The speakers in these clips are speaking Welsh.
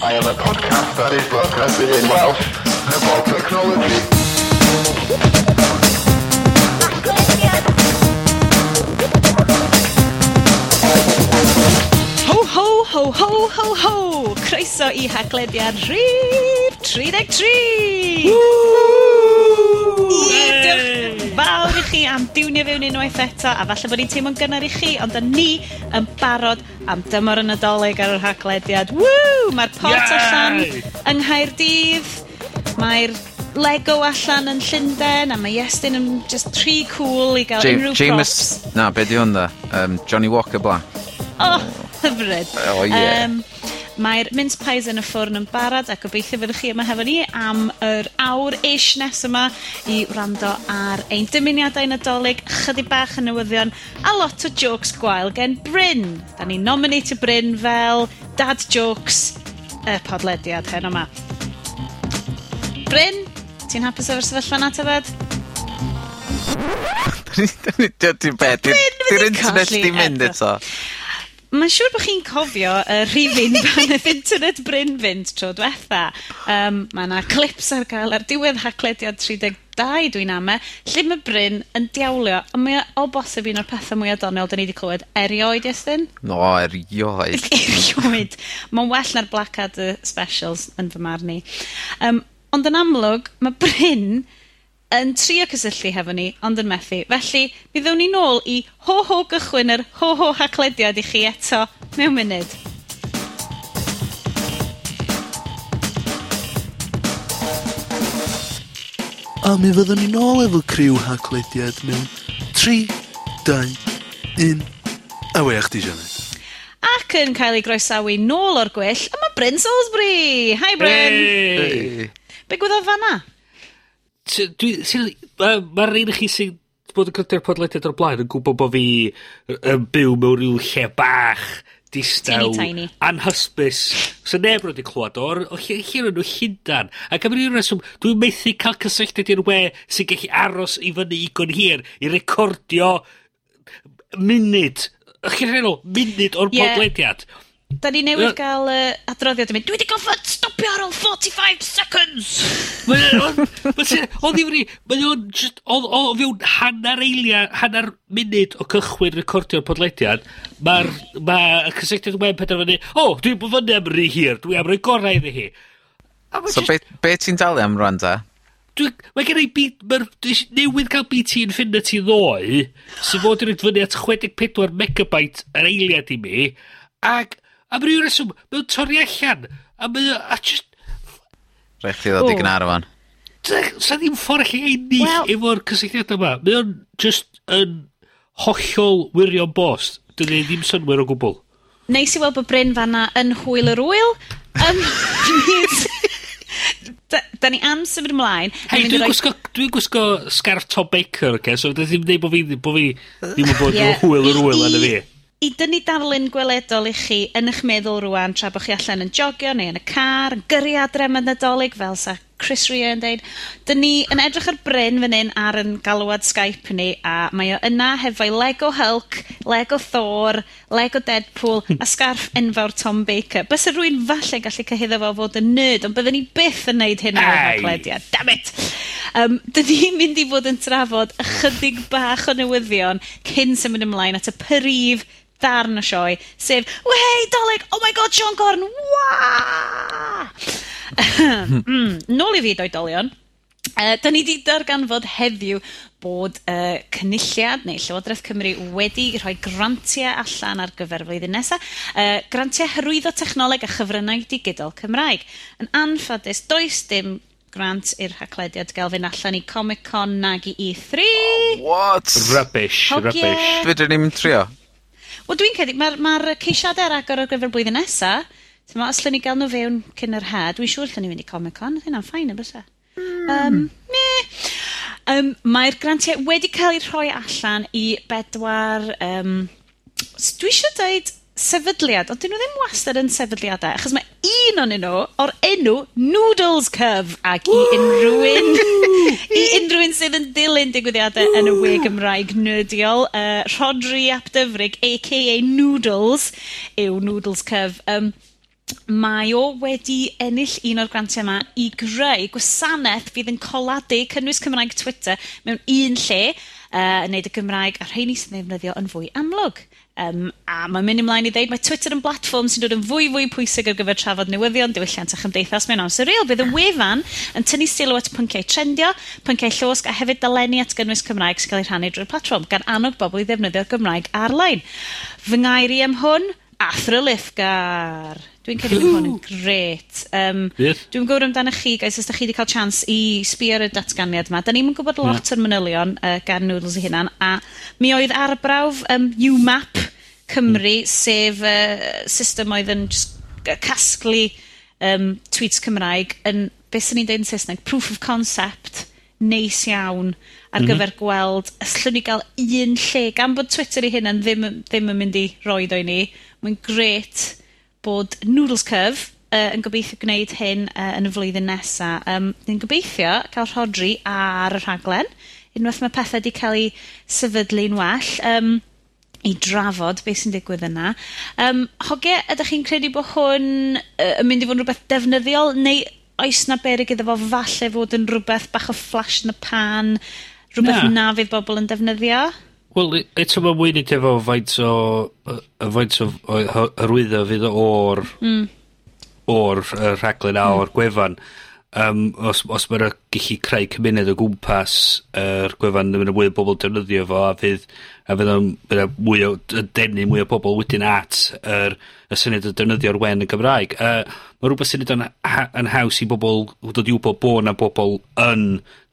I am a podcast that is broadcasted in Welsh about technology. ho, ho, ho, ho! ho, ho! Croeso i haglediad rhif 33! diwnio fewn unwaith eto, a falle bod ni'n teimlo'n gynnar i chi, ond yn ni yn barod am dymor yn nadolig ar yr haglediad. Woo! Mae'r port Yay! allan yng Nghaerdydd, mae'r Lego allan yn Llundain, a mae Iestyn yn just tri cool i gael J unrhyw James, props. Na, be di hwn da? Um, Johnny Walker Black. Oh, hyfryd. Oh, yeah. Um, Mae'r mince pies yn y ffwrn yn barod a gobeithio fyddwch chi yma hefo ni am yr awr-ish nes yma i wrando ar ein dymuniadau nadolig, chydig bach yn newyddion a lot o jokes gwael gen Bryn. Da ni'n nominate Bryn fel dad jokes y podlediad hen yma. Bryn, ti'n hapus efo'r sefyllfa na tybed? Dwi'n beth, di'r internet di mynd eto. Mae'n siŵr bod chi'n cofio y rhifin pan oedd internet Bryn fynd tro diwetha. Um, mae yna clips ar gael ar diwedd haclediad 32 dwi'n ama, e. lle mae Bryn yn diawlio, a mae o bosib un o'r pethau mwyaf donol da ni wedi clywed erioed, Iestyn? No, erioed. erioed. Mae'n well na'r Blackadder specials yn fy marn i. Um, ond yn amlwg, mae Bryn yn trio cysylltu hefo ni, ond yn methu. Felly, mi ddewn ni nôl i ho-ho gychwyn yr ho-ho haclediad i chi eto mewn munud. A mi fyddwn ni nôl efo criw haclediad mewn 3, 2, 1, a we chdi Janet. Ac yn cael ei groesawu nôl o'r gwyll, yma Bryn Salisbury! Hi Bryn! Hey. Hey. Be gwyddoedd fanna? Dwi... Mae'r ma un chi sy'n bod yn cryfdio'r podlediad o'r blaen yn gwybod bod fi yn byw mewn rhyw lle bach distaw. Tiny, tiny. Anhysbys. So neb roedd clywed o'r O lle yn nhw hyndan. Ac am ryw reswm, dwi'n methu cael cysylltiad i'r we sy'n gallu aros i fyny igon hir i recordio munud. Ych chi'n rhenol, munud o'r yeah. podlediad. Da ni newydd gael uh, adroddiad yn mynd, dwi wedi goffod stopio ar ôl 45 seconds! Oedd i fri, mae o'n just, o fewn hanner eilia, hanner munud o cychwyn recordio'r podlediad, mae'r ma cysylltiad web penderfynu, o, oh, dwi'n bod fyny am rhy hir, dwi am roi gorau iddi hi. So, just... be, be ti'n dalu am rwan da? Mae gen i beat, mae'r newydd cael BT Infinity ddoe, sy'n fod i fyny at 64 megabyte yr eiliad i mi, ac A mae'n rhyw reswm, mae'n torri allan. A mae o, a just... Rhaid chi ddod i gynnar o'n. Sa ddim ffordd chi ennill well, efo'r cysylltiad yma. Mae o'n just yn hollol wirion bost. Dyna ddim synwyr o gwbl. Neis i weld bod Bryn fanna yn hwyl yr wyl. Um, da, da ni am symud ymlaen. Hei, dwi'n roi... gwisgo, dwi gwisgo scarf Tom Baker, okay? so ddim dweud bod fi, bo fi ddim yn bod yn hwyl yr wyl yn y fi i dynnu darlun gweledol i chi yn eich meddwl rwan tra bod chi allan yn jogio neu yn y car, yn gyrru adre yn nadolig fel sa Chris Rea yn deud. Dyn ni yn edrych ar Bryn fan hyn ar yn galwad Skype ni a mae o yna hefo'i Lego Hulk, Lego Thor, Lego Deadpool a scarf enfawr Tom Baker. Bys y rwy'n falle gallu cyhyddo fo fod yn nerd, ond byddwn ni byth yn neud hyn o'r haglediad. Damn it! Um, dyn ni'n mynd i fod yn trafod ychydig bach o newyddion cyn symud ymlaen at y prif ddarn y sioe, sef, wei, Dolig, oh my god, Sean Corn, waa! mm, nôl i fi, doedolion. Uh, da ni wedi darganfod heddiw bod uh, cynulliad neu Llywodraeth Cymru wedi rhoi grantiau allan ar gyfer flwyddyn nesaf, uh, grantiau hyrwyddo technoleg a chyfrynnau digidol Cymraeg. Yn anffodus, does dim grant i'r haclediad gelfyn allan i Comic Con nag i E3. Oh, what? Rubbish, Hogia. rubbish. Fydyn ni'n trio. Wel, dwi'n credu, mae'r ma, ceisiadau ar agor ar gyfer blwyddyn nesa, tyma, os lle ni gael nhw fewn cyn yr ha, dwi'n siŵr lle ni fynd i Comic-Con, oedd hynna'n ffain, ynddo Mm. Um. Um, Mae'r grantiau wedi cael eu rhoi allan i bedwar... Um, dwi eisiau dweud sefydliad, ond dyn nhw ddim wastad yn sefydliadau, achos mae un o'n nhw o'r enw Noodles Curve ac i unrhyw un, i unrhyw un sydd yn dilyn digwyddiadau yn y we Gymraeg nerdiol, uh, Rodri Ap Dyfrig, a.k.a. Noodles, yw Noodles Curve. Um, mae o wedi ennill un o'r grantiau yma i greu gwasanaeth fydd yn coladu cynnwys Cymraeg Twitter mewn un lle, uh, wneud y Gymraeg a rheini sy'n ddefnyddio yn fwy amlwg. Um, a mae'n mynd ymlaen i ddeud, mae Twitter yn blatfform sy'n dod yn fwy fwy pwysig ar gyfer trafod newyddion, diwylliant a chymdeithas mewn amser real. Bydd y wefan yn tynnu sylw at pynciau trendio, pynciau llosg a hefyd dalenu at gynnwys Cymraeg sy'n cael ei rhannu drwy'r platfform gan annog bobl i ddefnyddio'r Gymraeg ar-lein. Fy ngair i am hwn, Athro Lifgar. Dwi'n credu bod hwn yn gret. Um, yes. Dwi'n gwybod amdano chi, guys, os da chi wedi cael chance i sbio ar y datganiad yma. Da ni'n gwybod lot yeah. o'r manylion uh, gan Noodles i hunan, a mi oedd arbrawf um, UMAP Cymru, mm. sef uh, system oedd yn just, uh, casglu um, tweets Cymraeg yn, beth sy'n ni'n dweud yn Saesneg, proof of concept neis iawn ar mm -hmm. gyfer gweld, allwn ni gael un lle, gan bod Twitter i hyn ddim, ddim yn mynd i roed o'i ni, mae'n gret bod Noodles Curve uh, yn gobeithio gwneud hyn uh, yn y flwyddyn nesaf. Um, ni'n gobeithio cael rhodri ar y rhaglen, unwaith mae pethau wedi cael eu sefydlu'n well, um, i drafod beth sy'n digwydd yna. Um, hoge, ydych chi'n credu bod hwn uh, yn mynd i fod yn rhywbeth defnyddiol, neu oes na berig iddo fo falle fod yn rhywbeth bach o flash yn y pan, rhywbeth na, na fydd bobl yn defnyddio? Wel, e- eto ma'n mwyn neud efo faint o Y yy faint o o hy- hyrwyddo fydd o'r... Hmm. ...o'r y rhaglen a o'r gwefan um, os, os mae'n gallu creu cymuned o gwmpas yr er gwefan yn mwy o bobl defnyddio fo a fydd a fydd o'n mwy o denu mwy o bobl wedyn at yr, y syniad o defnyddio'r wen y Gymraeg. Uh, mae rhywbeth syniad yn, ha, yn haws i bobl dod i wybod bod na bobl yn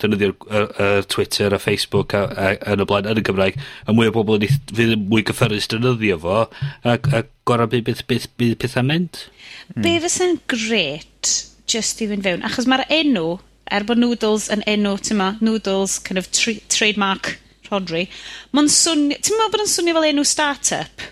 defnyddio'r uh, uh, Twitter a Facebook a, a, yn y blaen yn y Gymraeg a mwy o bobl yn fydd yn mwy gyffyrus defnyddio fo a, a gorau bydd bydd bydd bydd mynd? Be fysa'n gret just i fynd fewn. Achos mae'r enw, er bod Noodles yn enw, ti'n ma, Noodles, kind of tra trademark Rodri, mae'n swnio, ti'n ma bod yn swnio fel enw start-up?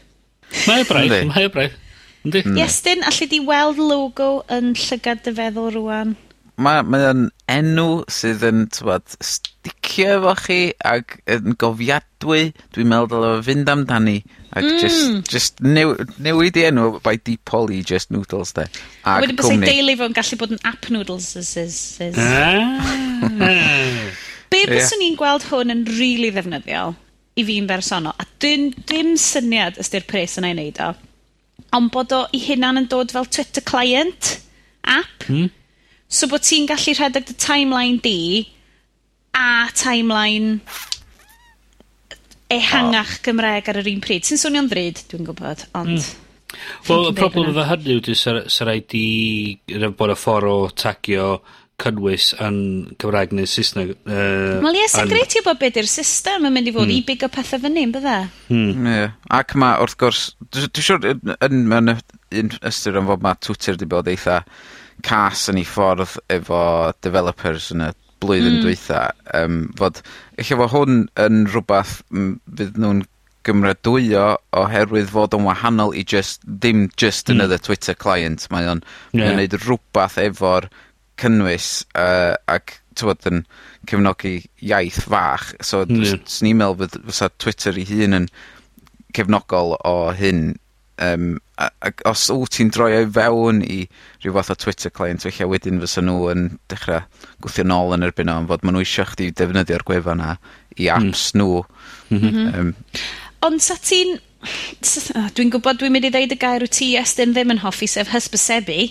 Mae o braidd, mae o braidd. Yndi. Mm. Iestyn, allu di weld logo yn llygad dy feddwl rwan? mae ma' o'n enw sydd yn t'mod sticio efo chi ac yn gofiadwy. Dwi'n meddwl dyla fo fynd amdani Ac Hmm. just, jyst new- newid 'i enw by deep-polly just noodles 'de, ag cwmni. Wedyn byse deulu fo'n gallu bod yn app noodles Is, is is. Ah! Be' byswn i'n gweld hwn yn rili really ddefnyddiol i fi'n bersonol, a dwi'n dim syniad os pres yna i wneud o, ond bod o 'i hunan yn dod fel Twitter client, app? Hmm. So bod ti'n gallu rhedeg dy timeline di a timeline ehangach oh. Gymreg ar yr un pryd. Sy'n swnio'n ddryd, dwi'n gwybod, ond... Mm. Wel, y problem efo hynny yw, sy'n rhaid i bod y ffordd o tagio cynnwys yn Cymraeg neu Saesneg. Uh, Wel, ie, sy'n greit i bod beth yw'r system yn mynd i fod mm. i big o pethau fyny, yn bydda? Mm. Yeah. Ac mae, wrth gwrs, dwi'n siwr, yn, yn, yn, yn ystyr yn fod mae Twitter wedi bod eitha cas yn ei ffordd efo developers yn y blwyddyn... mm. ...dwytha Um, fod ella fod hwn yn rhywbeth m- fydd nhw'n gymrydwyo oherwydd fod yn wahanol i just, ddim just mm. ...another Twitter client mae o'n... Ie. ...mae o'n neud rwbath efo'r cynnwys uh, ac tywod yn cefnogi iaith fach so... Ie. ...s- s'n i'n meddwl fydd fysa Twitter 'i hun yn cefnogol o hyn um, a a, os wt ti'n droi o'i fewn i rhyw fath o Twitter client felly wedyn fysa nhw yn dechrau gwthio nôl yn erbyn o am fod maen nhw eisiau chdi defnyddio'r gwefan 'na i hmm. apps mm. nhw. Mm -hmm. um, Ond 'sa ti'n o dwi'n gwybod dwi'n mynd i ddeud y gair wyt ti estyn ddim yn hoffi sef hysbysebu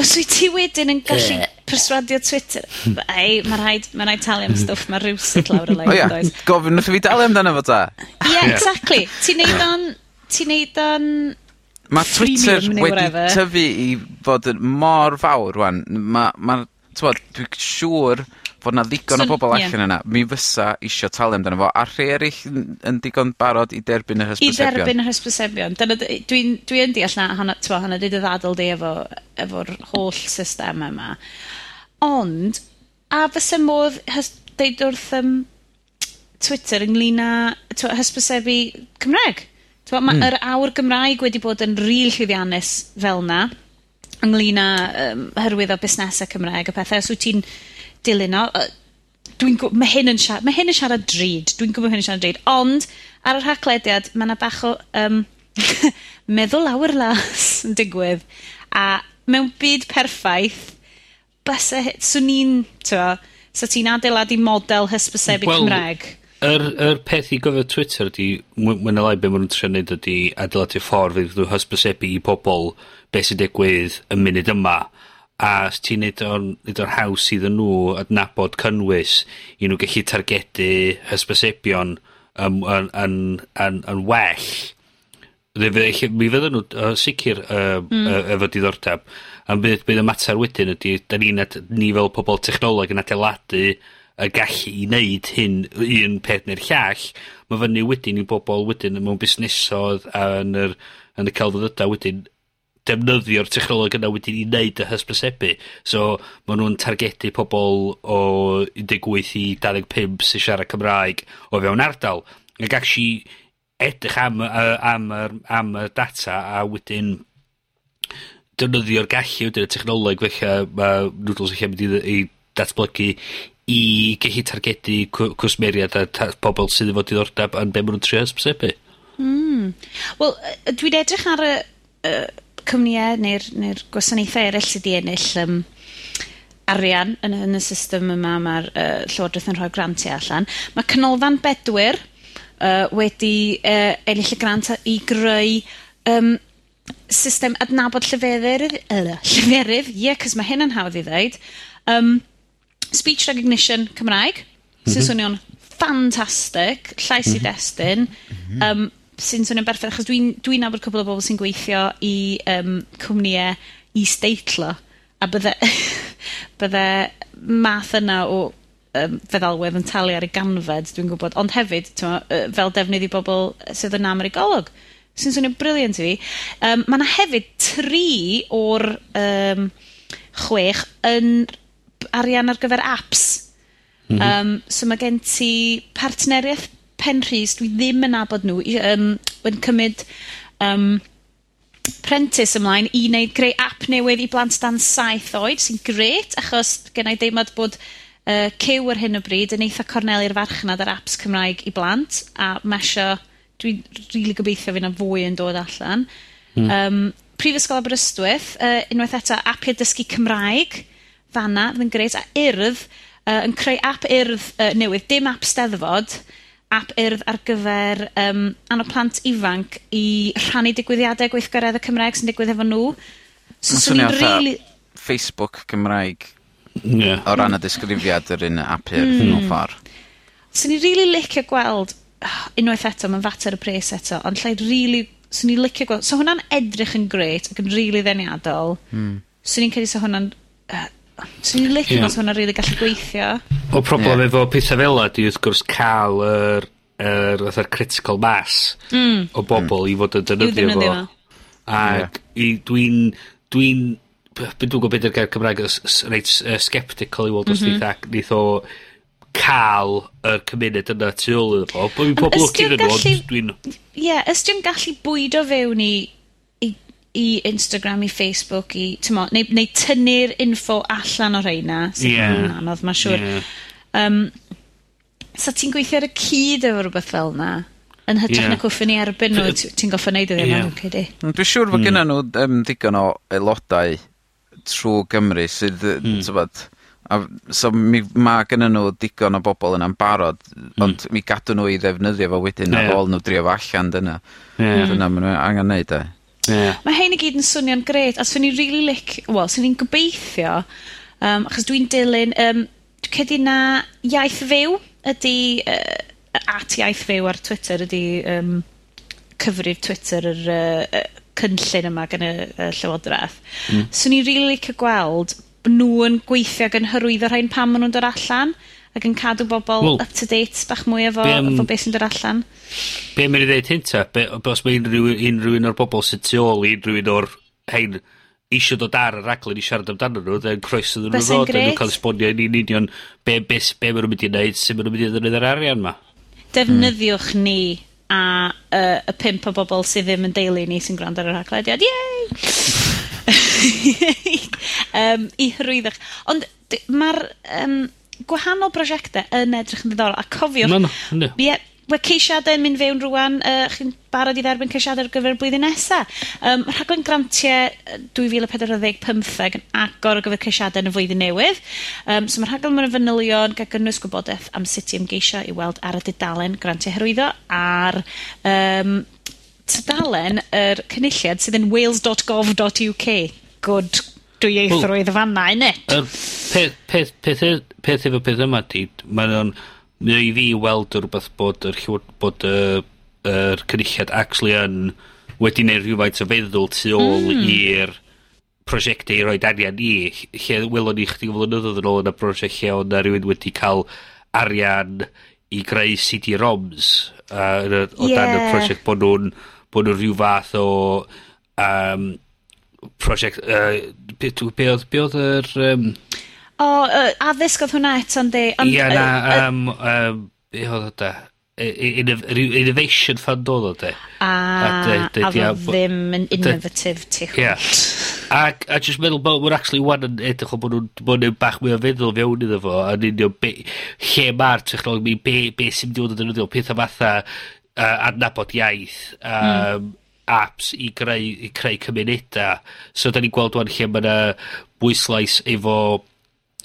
os wyt ti wedyn yn gallu perswadio Twitter, ei, mae rhaid, ma rhaid talu am stwff, mae rhywsyd lawr y lein. O ia, gofyn wrth i fi dalu amdano fo ta. Ie, yeah, exactly. Ti'n neud o'n ti'n neud o'n... Mae Twitter wedi tyfu i fod yn mor fawr rwan. Mae, ma, ma dwi'n siŵr fod na ddigon so, o bobl allan yeah. yna. Mi fysa isio talu amdano fo. A rhai eraill yn yn, digon barod i derbyn yr hysbysebion. I derbyn yr hysbysebion. Dwi'n dwi, dwi yn deall na hana, twa, hana di ddadl di efo, efo'r holl system yma. Ond, a fysa modd deud wrth um, Twitter ynglyn â hysbysebu Cymreg? Mae'r mm. Er awr Gymraeg wedi bod yn ril llwyddiannus fel yna, ynglyn â um, hyrwydd o busnesau Cymraeg a pethau. Os wyt ti'n dilyn o, dwi'n gwybod, mae hyn yn siarad, mae hyn yn siarad drud, dwi'n gwybod hyn yn siarad drud, ond ar y rhaglediad mae yna bach o um, meddwl awr las yn digwydd, a mewn byd perffaith, bysau, swn i'n, ti'n so ti'n adeiladu model hysbysebu well, Cymraeg yr, yr peth i gofio Twitter ydi, mwyn alai be maen nhw'n trio wneud ydi adeiladu ffordd fydd nhw hysbysebu i pobl beth sy'n digwydd y munud yma. A os ti'n neud o'n, neud o'n haws iddyn nhw adnabod cynnwys i nhw gallu targedu hysbysebion yn, yn, yn, yn, yn well. Mi fydden nhw uh, sicr uh, mm. uh, efo diddordeb. Am bydd, bydd y mater wedyn ydy, da ni, ni fel pobl technoleg yn adeiladu y gallu i wneud hyn un peth neu'r llall, mae fyny wedyn i bobl wedyn mewn busnesodd a yn yr, yn y celfyddyda wedyn defnyddio'r technolog yna wedyn i wneud y hysbysebu. So, maen nhw'n targedu pobl o 18 i 25 sy'n siarad Cymraeg o fewn ardal. Ac actually edrych am, am, am, am y data a wedyn defnyddio'r gallu wedyn y technoleg felly mae Noodles eich mynd i, i datblygu i gellu targedu cw- cwsmeriaid a ta- pobol sydd efo diddordab yn be' maen nhw'n trio hysbysebu. Hmm. Wel, yy dwi'n edrych ar y y cwmnïe neu'r neu gwasanaethau eraill sydd wedi ennill um, arian yn yn y system yma mae'r uh, Llywodraeth yn rhoi grantiau allan. Mae Canolfan Bedwyr uh, wedi uh, ennill y grant i greu um, system adnabod lleferydd, uh, lleferydd, ie, yeah, cos mae hyn yn hawdd i ddweud, um, speech recognition Cymraeg, sy'n mhm. swnio'n ffantastig, llais i mm destun, um, sy'n swnio'n berffaith, achos dwi'n dwi nabod cwbl o bobl sy'n gweithio i um, cwmnïau is-deitlo, a bydde, bydde math yna o um, feddalwedd yn talu ar ei ganfed, dwi'n gwybod, ond hefyd, ma, fel defnydd i bobl sydd yn Amerigolog, sy'n swnio briliant i fi. Um, mae yna hefyd tri o'r um, chwech yn arian ar gyfer apps. Mm -hmm. um, so mae gen ti partneriaeth penrhys, dwi ddim yn abod nhw, i, um, yn cymryd um, Prentice ymlaen i wneud greu app newydd i blant dan saith oed, sy'n gret, achos gen i deimlad bod uh, cyw ar hyn o bryd yn eitha cornelu'r farchnad ar apps Cymraeg i blant, a mesio, dwi'n rili really gobeithio fyna fwy yn dod allan. Mm. Um, Prifysgol Aberystwyth, uh, unwaith eto, apiau dysgu Cymraeg, fanna, fydd yn greit, a urdd, uh, yn creu app urdd uh, newydd, dim app steddfod, app urdd ar gyfer um, anno plant ifanc i rhannu digwyddiadau gweithgareddau Cymraeg sy'n digwydd efo nhw. So, so ni'n really... Facebook Cymraeg yeah. o ran y disgrifiad yr un app urdd mm. mewn ffordd. So ni'n really licio gweld, oh, unwaith eto, mae'n fater y pres eto, ond lle really, so i'n licio gweld, so hwnna'n edrych yn greit ac yn really ddeniadol. Mm. So i'n credu so hwnna'n uh, Swn i'n licio yeah. os hwnna really gallu gweithio. O problem yeah. efo pethau fel yna, di wrth gwrs cael yr, yr, yr, critical mass mm. o bobl mm. i fod yn defnyddio fo. Ac yeah. dwi'n... Dwi'n... Dwi'n gwybod beth yw'r gair Cymraeg reit sceptical i weld os mm -hmm. neith o cael y cymuned yna tu ôl iddo fo. Bo fi'n poblwg iddyn nhw, ond dwi'n... Ie, yeah, ysdi'n gallu bwydo fewn i i Instagram, i Facebook, i, tymo, neu, neu tynnu'r info allan o reina, sy'n yeah. anodd, mae'n siŵr. Yeah. Um, so ti'n gweithio ar y cyd efo rhywbeth fel yna? Yn hytrach yeah. na cwffyn i erbyn nhw, ti'n goffa wneud iddi yeah. okay, di. Dwi'n siŵr bod mm. gennym nhw um, digon o aelodau trwy Gymru sydd, mm. tybod, a, so mi, mae gennym nhw digon o bobl yna'n barod, mm. ond mi gadw nhw i ddefnyddio fo wedyn yeah. a ôl nhw drio fo allan dyna. Yeah. Dyna maen nhw angen neud e. Yeah. Mae hein i gyd yn swnio'n gret, a swn i'n really lic, wel, swn i'n gobeithio, um, achos dwi'n dilyn, um, dwi'n cedi na iaith fyw ydy, uh, at iaith fyw ar Twitter ydy um, cyfrif Twitter yr uh, cynllun yma gan y uh, Llywodraeth. Mm. Swn i'n really licio gweld nhw yn gweithio gan hyrwyddo rhain pam maen nhw'n dod allan ac yn cadw bobl well, up to date bach mwy efo, be, um, efo beth sy'n dod allan. Be mae'n i ddeud hynta? Be, os mae unrhyw, unrhyw un o'r bobl sy'n tu ôl i unrhyw un o'r hein eisiau dod ar y raglen i siarad amdano nhw, dde'n croeso ddyn nhw ddod, dyn nhw cael esbonio yn un union be, be, be maen nhw'n mynd i wneud, sy'n maen nhw'n mynd i ddynnydd yr arian ma. Defnyddiwch mm. ni a uh, y pimp o bobl sydd ddim yn deulu ni sy'n gwrando ar yr haglediad. Yay! um, I hyrwyddach. Ond mae'r... Um, gwahanol brosiectau yn edrych yn ddiddorol, a cofiwch... Ma' No. yndi. Ie, we ceisiadau yn mynd fewn rwan, uh, chi'n barod i dderbyn ceisiadau ar gyfer y blwyddyn nesa. Yym, rhaglen grantiau yy, 2014-15 yn agor ar gyfer ceisiadau yn y flwyddyn newydd. Um, so mae rhaglen mewn fanylion gael gynnwys gwybodaeth am sut i ymgeisio i weld ar y dudalen grantiau hyrwyddo a'r um, tudalen yr cynulliad sydd yn wales.gov.uk. Good dwyieithrwydd well, fanna i net. Yr peth, peth, peth, peth efo peth yma di, mae'n o'n, mae i fi weld rhywbeth bod yr bod yr cynulliad actually yn wedi neud rhywfaint o feddwl tu ôl mm. i'r prosiectau i roed arian i, lle welon ni chdi flynyddoedd yn ôl yn y prosiect lle oedd na rhywun wedi cael arian i greu CD-ROMs uh, o yeah. dan y prosiect bod nhw'n bod nhw'n rhyw fath o um, prosiect... Uh, be, be oedd, be oedd yr... Um... O, uh, addysg oedd hwnna eto, ynddi. Ia, na, um, um, be oedd oedd da? Innovation fund oedd oedd e. A, a oedd ddim yn innovative tu hwnt. Ia. Ac, a just meddwl, mae'n actually wan yn edrych o bod nhw'n bach mwy o feddwl fewn iddo fo, a union be, lle mae'r technolog mi, be, be sy'n mynd i fod yn ddefnyddio, pethau fatha uh, adnabod iaith, um, mm apps i greu, i creu cymunedau. So, da ni'n gweld wan lle mae yna bwyslais efo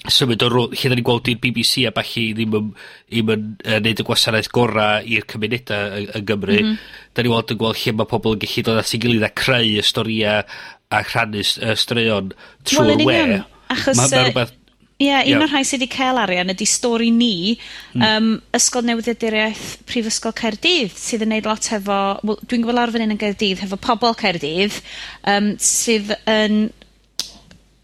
symud o'r rôl, lle da ni'n gweld i'r BBC a falle ddim yn, ddim yn uh, neud y gwasanaeth gorau i'r cymunedau yng, yng Nghymru. Mm -hmm. Da ni'n weld yn gweld lle mae pobl yn gallu dod at ei gilydd a creu y storiau a rhannu y straeon trwy'r well, we. Achos ma, ma rhywbeth Ie, yeah, un yeah. o'r rhai sydd wedi cael arian ydy stori ni, mm. um, Ysgol Newyddiaduriaeth Prifysgol Caerdydd, sydd yn neud lot hefo, well, dwi'n gwybod lawr fan hyn yn Gaerdydd, hefo pobl Caerdydd, um, sydd yn...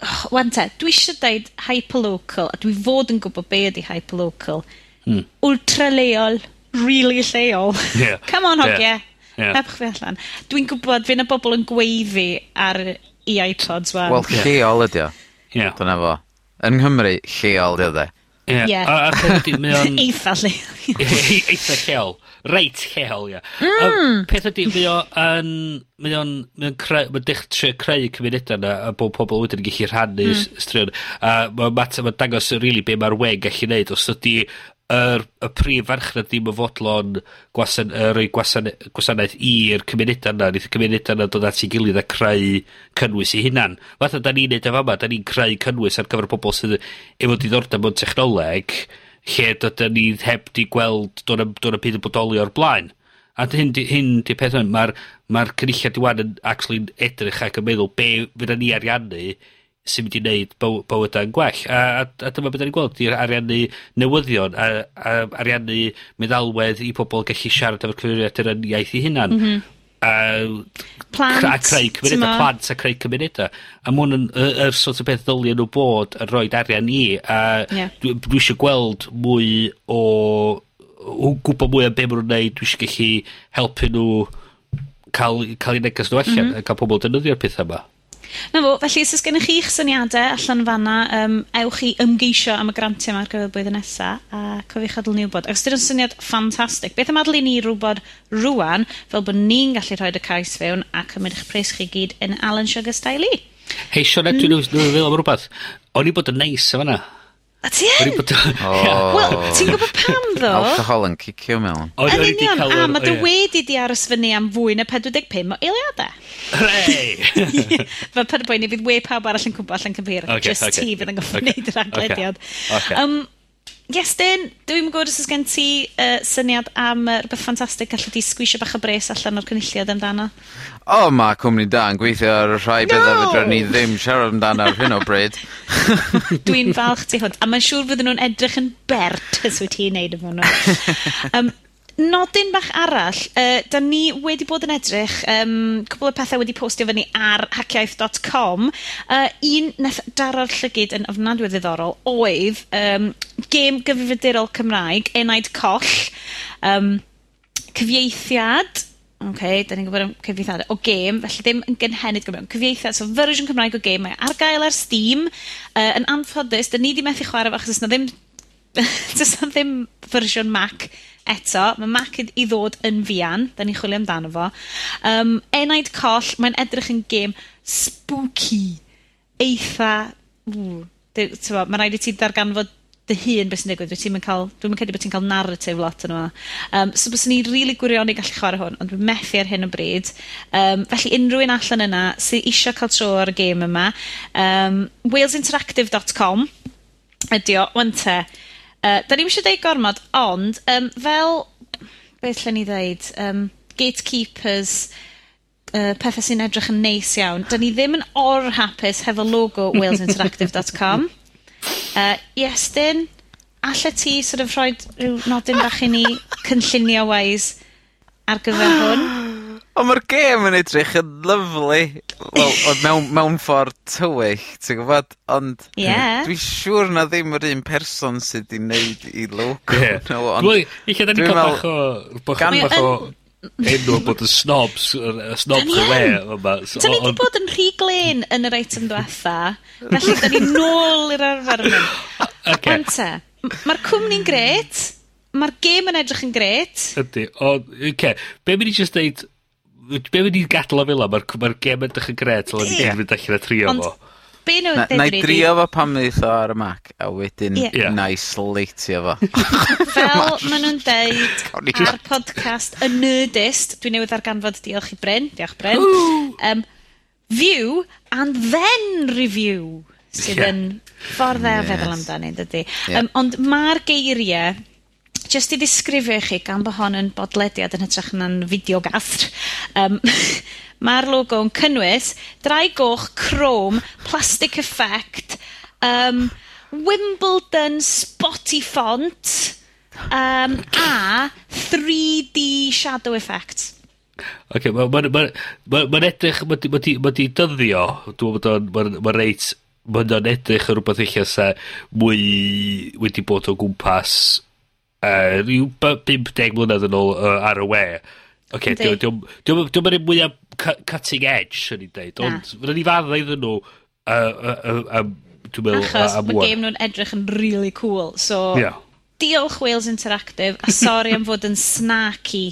Oh, Wante, dwi eisiau dweud hyperlocal, a dwi fod yn gwybod be ydy hyperlocal. Hmm. Ultra leol, really lleol. Yeah. Come on, hogia. Yeah. Yeah. Hebch fi allan. Dwi'n gwybod, fe'n y bobl yn gweiddi ar i iPods, wan. Wel, yeah. lleol ydy o. Yeah. Dyna fo yng Nghymru lleol diodd e. Ie. Ie. A- a- ydy, mae o'n... Eitha lle. Eitha lleol. Reit lleol, ia. Mm. Peth ydy, mae o yn... Mae o'n... Mae o'n creu... Mae'n dech trio creu cymunedau yna a bod pobl wedyn yn gallu rhannu mm. straeon. A mae'n ma dangos yn rili really be mae'r wen gallu neud. Os ydy yr, y prif farchnad ddim yn fodlon gwasan, uh, rhoi gwasan, gwasanaeth i'r cymunedau yna. Nid y cymunedau yna dod at ei gilydd a creu cynnwys i hunan. Fatha, da ni'n neud efo yma, da ni'n creu cynnwys ar gyfer pobl sydd efo diddordeb mewn technoleg, lle dydyn ni heb di gweld do'n y byd yn bodoli o'r blaen. A hyn di, hyn di peth hwn, mae'r ma, cynulliad diwan yn actually edrych ac yn meddwl be fydda ni ariannu sy'n mynd i wneud byw bywyda'n gwell. A, a, a dyma beth ni'n gweld, i'r ariannu newyddion, a, a ariannu meddalwedd i pobl gallu siarad efo'r cyfeiriad yr yn iaith i hunan. Mm -hmm. A, plant, a creu cymunedau, plant a creu cymunedau. A ma hwn yn y, y, y sort o beth ddylien nhw bod yn rhoi arian i. A yeah. dwi, dwi eisiau gweld mwy o... o gwybod mwy am be maen nhw'n neud, dwi eisiau gallu helpu nhw cael, cael eu neges nhw allan, mm -hmm. cael pobl defnyddio'r pethau yma. 'Na fo, felly os o's gennych chi'ch syniadau allan fanna, um, ewch i ymgeisio am y grantiau yma ar gyfer blwyddyn nesa, a cofiwch adel ni wybod. Ac os 'di wnna'n syniad ffantastig, beth am adel i ni rwbod rwan, fel bod ni'n gallu rhoi y cais fewn, a cymryd eich pres chi gyd yn Alan Sugar style i. Hei Sioned, dwi'n meddwl am rwbeth. O'n i bod yn neis yn fan. A ti yn? Wel, ti'n gwybod pam ddo? Alcohol yn cicio mewn. Yn union, a mae dy wedi di aros fyny am fwy na 45 o eiliadau. Hooray! Fe pan y boi ni fydd we pawb arall yn cwmpa allan cyfeir, okay, just okay. ti fydd yn gofyn wneud yr aglediad. Okay. Um, Iestyn, dwi'n gwybod os oes gen ti uh, syniad am uh, rhywbeth ffantastig gallu di sgwisio bach o bres allan o'r cynulliad amdano. O, oh, mae cwmni da yn gweithio ar rhai no! bethau fydra ni ddim siarad amdano ar hyn o bryd. dwi'n falch ti hwnt, a mae'n siŵr fydden nhw'n edrych yn bert os wyt ti'n neud efo nhw. um, nodyn bach arall, uh, da ni wedi bod yn edrych, um, cwbl o pethau wedi postio fyny ar hackiaeth.com, uh, un nath daro'r llygyd yn ofnadwy o ddiddorol oedd um, gêm gyfrifiadurol Cymraeg, Enaid Coll, um, cyfieithiad, OK, da ni'n gwybod am cyfieithiad o gêm, felly ddim yn gynhenid Gymraeg, cyfieithiad, so fersiwn Cymraeg o gêm, mae ar gael ar Steam, uh, yn anffodus, da ni 'di methu chwarae fo achos do's 'na ddim do's 'na ddim fersiwn Mac Eto, mae Mac i ddod yn fian, da ni'n chwilio amdano fo. Um, enaid coll, mae'n edrych yn gêm spooky, eitha... Mae'n rhaid i ti darganfod dy hun beth sy'n digwydd. Dwi ti'n cael, dwi'n credu bod ti'n cael narrative lot yn yma. Um, so bys ni'n rili really gwirion i gallu chwarae hwn, ond dwi'n methu ar hyn o bryd. Um, felly unrhyw un allan yna sydd eisiau cael tro ar y gêm yma, um, walesinteractive.com ydi o, wan te. Yy, 'dan ni'm isio deud gormod, ond um, fel, beth lle ni ddeud, um, gatekeepers, uh, pethau sy'n edrych yn neis iawn, da ni ddim yn or-hapus hefo logo walesinteractive.com. Uh, com. Yy, Iestyn, allet ti sort of rhoi rhyw nodyn bach i ni cynllunio-wise ar gyfer hwn? Ond mae'r gêm yn edrych yn lyflu. Wel, wel mewn mewn ffordd tywyll, ti'n gwybod? Ond... Ie. dwi'n siŵr na ddim yr un person sydd 'di wneud 'i logo Ie. nhw, ond... Wel, ella da ni cael bach o... Bach, bach o enw bod y snobs, y snobs y le yma. Da ni wedi bod yn rhy glen yn yr eitem diwetha, felly da ni nôl i'r arfer yma. Okay. Ond te, mae'r cwmni'n gret, mae'r gêm yn edrych yn gret. Ydy, ond, okay. be mi i just deud Be wedi gadael o fel o? Mae'r ma gem yn dechrau gred, so wedi mynd allan a trio Ond, fo. Be nhw'n dweud Na i drio fo pan mynd o ar y Mac, a wedyn yeah. na i sleitio fo. fel maen nhw'n deud ar podcast y Nerdist, dwi'n newydd arganfod, diolch i Bryn, diolch Bryn, um, view and then review, sydd yeah. yn ffordd e dda yeah. feddwl amdani, dydy. Yeah. Um, ond mae'r geiriau just i ddisgrifio i chi, gan bod hon yn bodlediad yn hytrach na'n fideogath, yym, ma'r logo yn cynnwys drai goch chrome plastic effect, um, Wimbledon spotty font, um, a 3D shadow effect. Oce, mae'n ma, ma, ma, ma edrych, mae di, ma dyddio, dwi'n meddwl mae'n ma reit, mae'n edrych yn rhywbeth eich sa mwy wedi bod o gwmpas uh, rhyw 50 mlynedd yn ôl uh, ar y we. Oce, okay, diolch yn mwyaf cutting edge, sy'n ni'n deud. Ond, fyddwn ni fadda iddyn nhw dwi'n meddwl Achos mae game nhw'n edrych yn really cool. So, yeah. diolch Wales Interactive, a sori am fod yn snacky.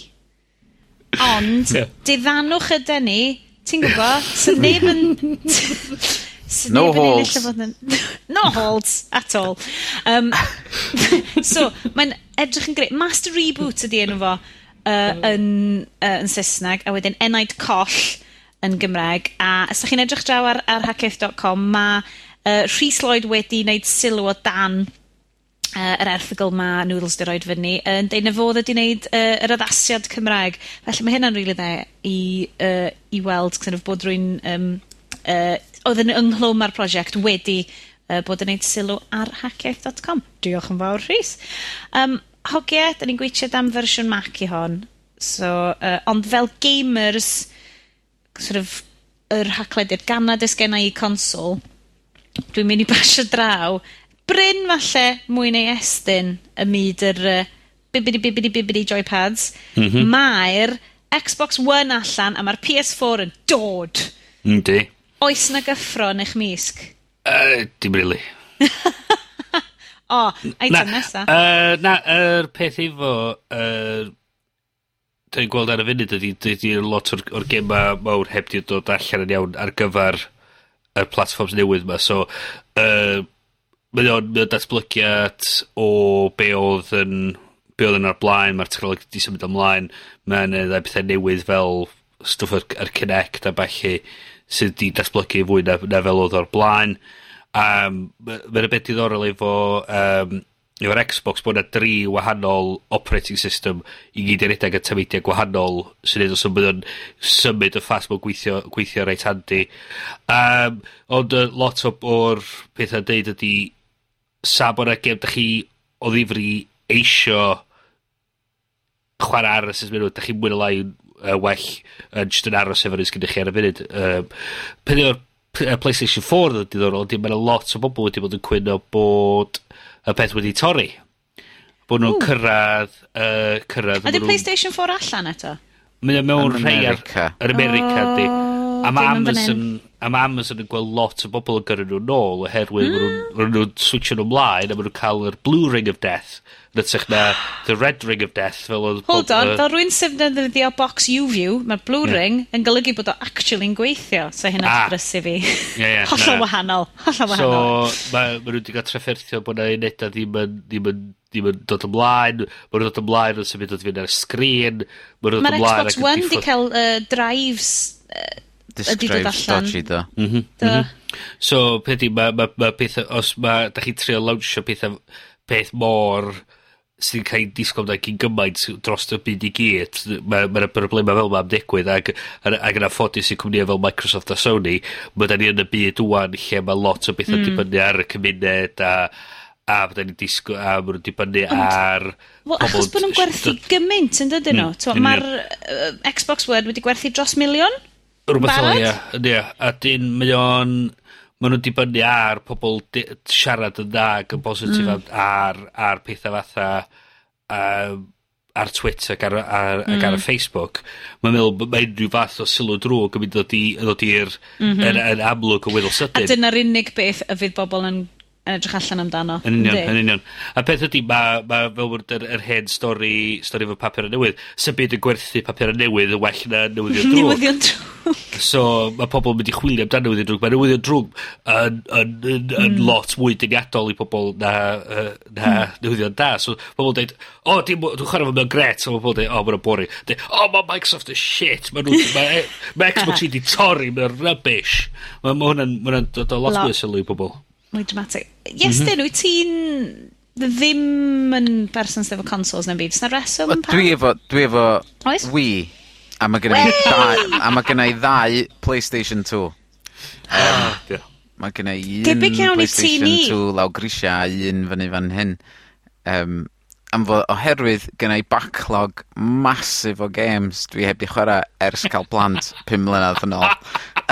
Ond, yeah. diddanwch ydy ni, ti'n gwybod, sy'n neb yn... no holds. Yn... no holds at all. Um, so, mae'n edrych yn greu. Master Reboot ydi enw fo uh, yn, uh, yn Saesneg, a wedyn Enaid Coll yn Gymraeg. A os ydych chi'n edrych draw ar, ar hacketh.com, mae uh, Rhys Lloyd wedi wneud sylw o dan uh, yr erthigol ma Noodles di roed fyny, yn deud na fodd ydi wneud uh, yr addasiad Cymraeg. Felly mae hynna'n rili really dde i, uh, i weld kind of, bod rwy'n... Um, uh, oedd yn ynghlwm ar prosiect wedi uh, bod yn gwneud sylw ar hackiaeth.com. Diolch yn fawr, Rhys. Um, hogie, da ni'n gweithio am fersiwn Mac i hon. So, uh, ond fel gamers, sort of, yr haclediad ganad ysgenna i consol, dwi'n mynd i basio draw. Bryn falle mwy neu estyn y myd yr uh, bibidi bibidi bibidi joypads. Mm -hmm. Mae'r Xbox One allan a mae'r PS4 yn dod. Yndi. Mm Oes na gyffro yn eich misg? Uh, dim really. O, eitem nesa. Uh, na, yr peth efo, yr, dwi'n gweld ar y funud ydy, dydy lot o'r, or gema mawr heb di dod allan yn iawn ar gyfer y platforms newydd yma. So, uh, mae o'n datblygiad o be oedd yn be oedd yn ar blaen, mae'r technolog wedi symud ymlaen, mae'n uh, pethau newydd fel stwff ar, ar Connect a falle sydd wedi datblygu fwy na, na fel oedd o'r blaen. Uh, Um, Mae'n beth diddorol efo, um, efo'r Xbox bod yna dri wahanol operating system i gyd yn edrych yn tymidiau gwahanol sy'n edrych sy'n bydd yn symud y ffas mewn gweithio, gweithio reit handi. Um, ond uh, lot o, o'r pethau deud ydy sa bod yna gem da chi o ddifri eisio chwarae aros ys mynd, da chi'n mwyn o lai uh, well yn uh, just yn aros efo'n ysgynnych chi ar y funud. Um, Peth o'r y PlayStation 4 yn diddorol, di, mae'n lot o bobl wedi bod yn cwyno bod y peth wedi torri. Bod nhw'n cyrraedd... Uh, cyrraedd A di PlayStation 4 allan eto? Mae mewn rhai ar, America. ar America, oh. di a ma' Amazon, a ma' Amazon yn gweld lot o bobl yn gyrru nhw nôl oherwydd mm. maen nhw'n switio nhw mlaen a maen nhw'n cael yr blue ring of death yn ytrach na the red ring of death fel oedd... Hold on, fel rwy'n syfnyddio box U-View, mae'r blue yeah. ring yn golygu bod o actually'n gweithio, so hynna'n ah. brysu fi. Yeah, yeah, hollol wahanol, hollol wahanol. So, mae ma nhw wedi cael trafferthio bod na uneda ddim yn, ddim yn ddim yn dod ymlaen, mae nhw'n dod ymlaen yn symud o fynd ar y sgrin, maen nhw'n dod ymlaen... Mae'r Xbox One di cael uh, drives uh, Disc drive dodgy do. Mm -hmm. do. Mm. So, peth ydy, mae ma, ma pethau, os ma, da chi'n trio lawnsio pethau, peth mor sy'n cael disgwyl na gyn gymaint dros y byd i gyd, mae ma, ma broblemau fel ma'n digwydd, ac, ac yn affodus i cwmnïau fel Microsoft a Sony, mae da ni yn y byd wwan lle mae lot o bethau mm. dibynnu ar y cymuned, a, a da ni'n disgwyl, a mae nhw'n dibynnu ar... Wel, achos bod nhw'n gwerthu gymaint yn dydyn nhw. Mm, Mae'r uh, Xbox Word wedi gwerthu dros miliwn? Rhywbeth fel, ia. Ia. A dyn, mae o'n... Mae nhw'n dibynnu ar pobl siarad yn dda ac yn positif mm. ar, ar pethau fatha um, ar Twitter ac ar, ar, mm. ac ar y mm. Facebook. Mae'n meddwl mae unrhyw fath o sylw drwg yn mynd ddod i'r mm -hmm. yn, amlwg o weddol sydyn. A dyna'r unig beth y fydd bobl yn yn edrych allan amdano. Yn union, yn union. A peth ydy, mae ma, fel bod yr, yr hen stori, stori fo papur y newydd, sy'n byd yn gwerthu papur y newydd yn well na newyddion drwg. newyddion drwg. so, mae pobl yn mynd i chwilio amdano newyddion drwg. Mae newyddion drwg yn, yn, yn, mm. lot mwy dyniadol i pobl na, uh, na mm. newyddion da. So, pobl dweud, o, oh, dwi'n chwarae fo mewn gret, so pobl dweud, o, oh, mae'n boring. De, o, oh, mae Microsoft yn shit, mae ma, e, ma Xbox i di torri, mae'n rubbish. Mae ma hwnna'n ma dod o lot mwy sylw i pobl mwy dramatic. Yes, mm -hmm. wyt ti'n ddim yn person sydd efo consoles na byd? Sna reswm pam? Dwi efo, dwi efo Oes? Wii, a mae gen i ddau, a mae gen i ddau PlayStation 2. Um, mae i un PlayStation 2 law grisia a un fyny fan hyn. Um, am fod oherwydd gen i backlog masif o games dwi heb di chwarae ers cael plant 5 mlynedd yn ôl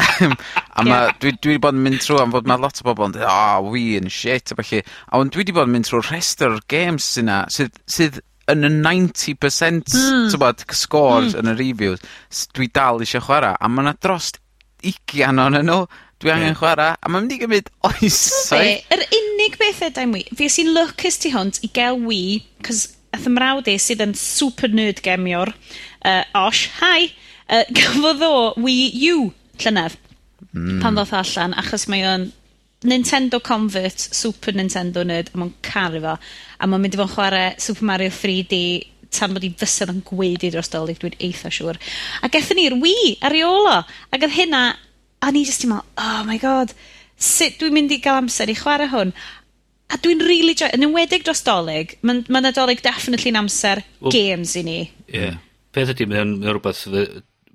a ma'... Dwi dwi wedi bod yn mynd trwy am fod mae lot o bobl yn dweud, oh, Wii and shit a felly. a ond dwi wedi bod yn mynd trw rhestr o'r gêms sy sydd sydd yn y 90% mm. ...t'bod scores... mm. ...yn y reviews s- dwi dal eisiau chwarae, a ma' 'na drost 20 o'n nhw, dwi angen chwarae, a ma'n mynd i gymyd oesoedd. Yr unig beth yda i Wii, fues i lwcus ti hwnt i gael Wii, 'c'os ath ymrawd mrawd i sydd yn super nerd gemiwr, uh, Osh, hi, uh, gafodd o Wii U llynedd. Mm. Pan ddoth allan, achos mae o'n Nintendo Convert Super Nintendo nerd, a mae'n caru fo. A mae'n mynd i fod yn chwarae Super Mario 3D tan bod i fysedd yn gweud i dros dolyg, dwi'n eitha siŵr. A gethon ni'r Wii ar ei ôl Ac oedd hynna, a ni jyst i'n meddwl, oh my god, sut dwi'n mynd i gael amser i chwarae hwn? A dwi'n really joy, yn enwedig dros dolyg, mae'n ma dolyg definitely yn amser well, games i ni. Ie. Yeah. Peth ydy, mae'n rhywbeth,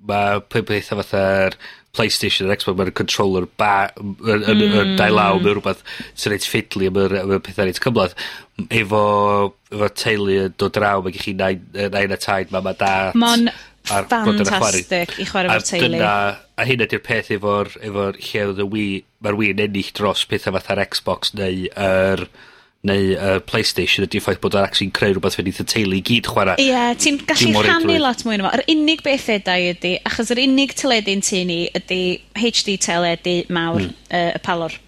mae peth fatha'r PlayStation a'r Xbox, mae'r controller ba, yn, yn, mm. yn dailaw, hmm. mae'n rhywbeth sy'n reit ffidlu, am y pethau reit cymlaeth. Efo, efo teulu yn dod draw, mae gen chi nain a taid, mam a dat. Mon ffantastig i chwarae fo'r teulu. Dyna, a hyn ydy'r peth efo'r efo lle oedd y Wii, mae'r Wii yn ennill dros pethau fatha'r Xbox neu yr... Er, neu uh, PlayStation ydy'r ffaith bod ar actually'n creu rhywbeth fydd eitha teulu i gyd chwarae. Ie, yeah, ti'n gallu rhannu lot mwy yma. Yr unig beth edau ydy, achos yr unig teledu'n tu ni ydy HD teledu mawr hmm. uh, y palor.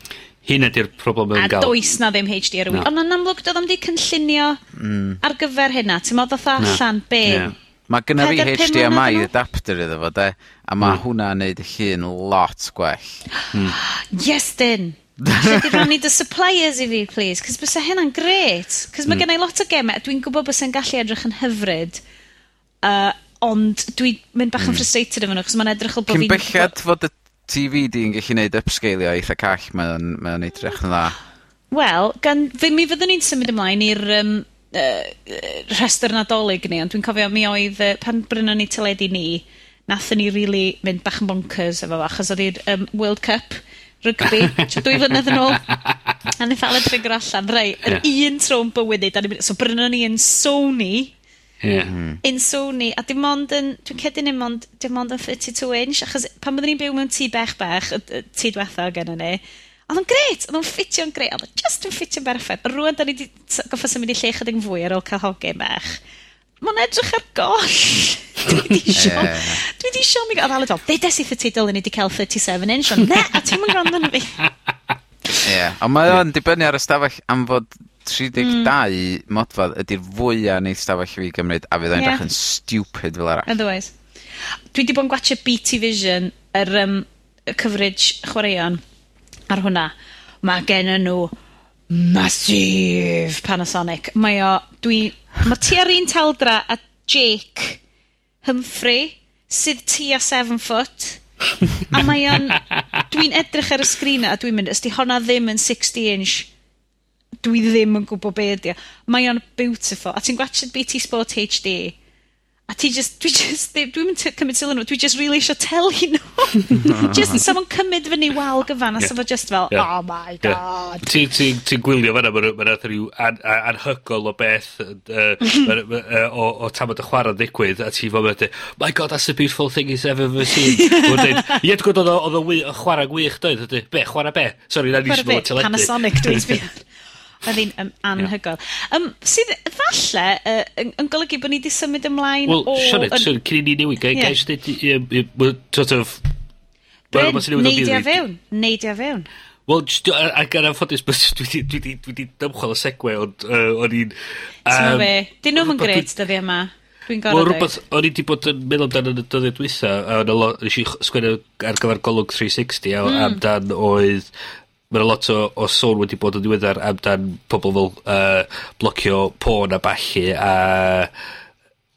Hyn ydy'r problem yn gael. A does na ddim HD ar y no. Ond yn amlwg, doedd am di cynllunio mm. ar gyfer hynna. Ti'n modd fatha allan, no. be? Yeah. Mae gynna fi HDMI adapter iddo fo, de? A mae mm. hwnna'n neud y llun lot gwell. Mm. Yes, din! Lle di rannu dy suppliers i fi, please? Cos bysa hynna'n gret. Cos mae mm. gen i lot o gemau. Dwi'n gwybod bysa'n gallu edrych yn hyfryd. Uh, ond dwi'n mynd bach yn mm. frustrated efo nhw, cos mae'n edrych o bod fi'n... Cyn bellad fod y TV di'n gallu neud upscalio eitha call, mae'n mae edrych yn dda. Wel, gan, fe mi fyddwn ni'n symud ymlaen i'r um, uh, rhestr nadolig ni, ond dwi'n cofio mi oedd, uh, pan brynon ni teledu ni, nathon ni really mynd bach yn bonkers efo fo, achos oedd i'r um, World Cup, rygbi, tro dwy flynedd yn ôl. A ni ddal yn ffigro allan, rei, yr yeah. un tro'n bywyd ni, so brynon ni yn Sony, Yeah. In Sony, a dim ond yn, dwi'n cedi dim ond, dim ond yn 32 inch, achos pan byddwn ni'n byw mewn tŷ bech bech, y tŷ diwetha gen ni, oedd o'n gret, oedd o'n ffitio'n gret, oedd o'n just yn ffitio'n berffaith. A rwan, da ni wedi goffa symud i lle chydig yn fwy ar ôl cael hogyn bech mae'n edrych ar goll. dwi di sio. Dwi di sio mi gael fel ydol. Deudes i ffetidol yn i di cael 37 inch. Ond ne, a ti'n mynd gwrando na fi. Ie, ond mae o'n dibynnu ar y stafell am fod 32 mm. ydy'r fwyaf neu stafell fi gymryd a fydd o'n edrych yn stupid fel arall. Otherwise. Dwi di bod yn gwachio BT Vision yr um, coverage chwaraeon ar hwnna. Mae gen nhw massive Panasonic. Mae o, dwi Mae ti ar un taldra a Jake Humphrey, sydd ti a 7 foot. a mae o'n... Dwi'n edrych ar y sgrin a dwi'n mynd, ysdi honna ddim yn 60 inch. Dwi ddim yn gwybod be ydi. Mae o'n beautiful. A ti'n gwachod BT Sport HD? A ti just, dwi just, dwi'n mynd cymryd sylw nhw, dwi just really eisiau telu nhw. just yn safon cymryd fyny wal gyfan, a yeah. safon just fel, yeah. oh my god. Yeah. Ti'n ti, ti gwylio fanna, mae'n ma rhyw anhygol o beth uh, o, o tamod y chwarae ddigwydd, a ti fel mynd, my god, that's the beautiful thing he's ever ever seen. Wedyn, ie, dwi'n gwybod oedd o chwarae gwych, doedd, be, chwarae be? Sorry, na ni eisiau fod teledu. Panasonic, dwi'n sbio. Oedd hi'n um, anhygoel. Yeah. Um, sydd, falle, uh, yn, yn golygu bod ni wedi symud ymlaen well, o... Wel, Sionet, an... so, cyn i ni newid, gael yeah. eisiau sort of... Bryn, neidio neidia fewn, Neidio fewn. Wel, ac yn anffodus, dwi wedi dymchwel y segwe, ond uh, o'n i'n... Ti'n fe, dyn nhw'n yn gred dyddi yma. Dwi'n gorau dweud. rhywbeth, o'n i wedi bod yn meddwl amdano yn y dyddiau dwytha, a o'n i sgwennu ar gyfer Golwg 360, a mm. amdan oedd mae'n lot o o sôn wedi bod yn ddiweddar amdan pobl fel uh, blocio porn a balli a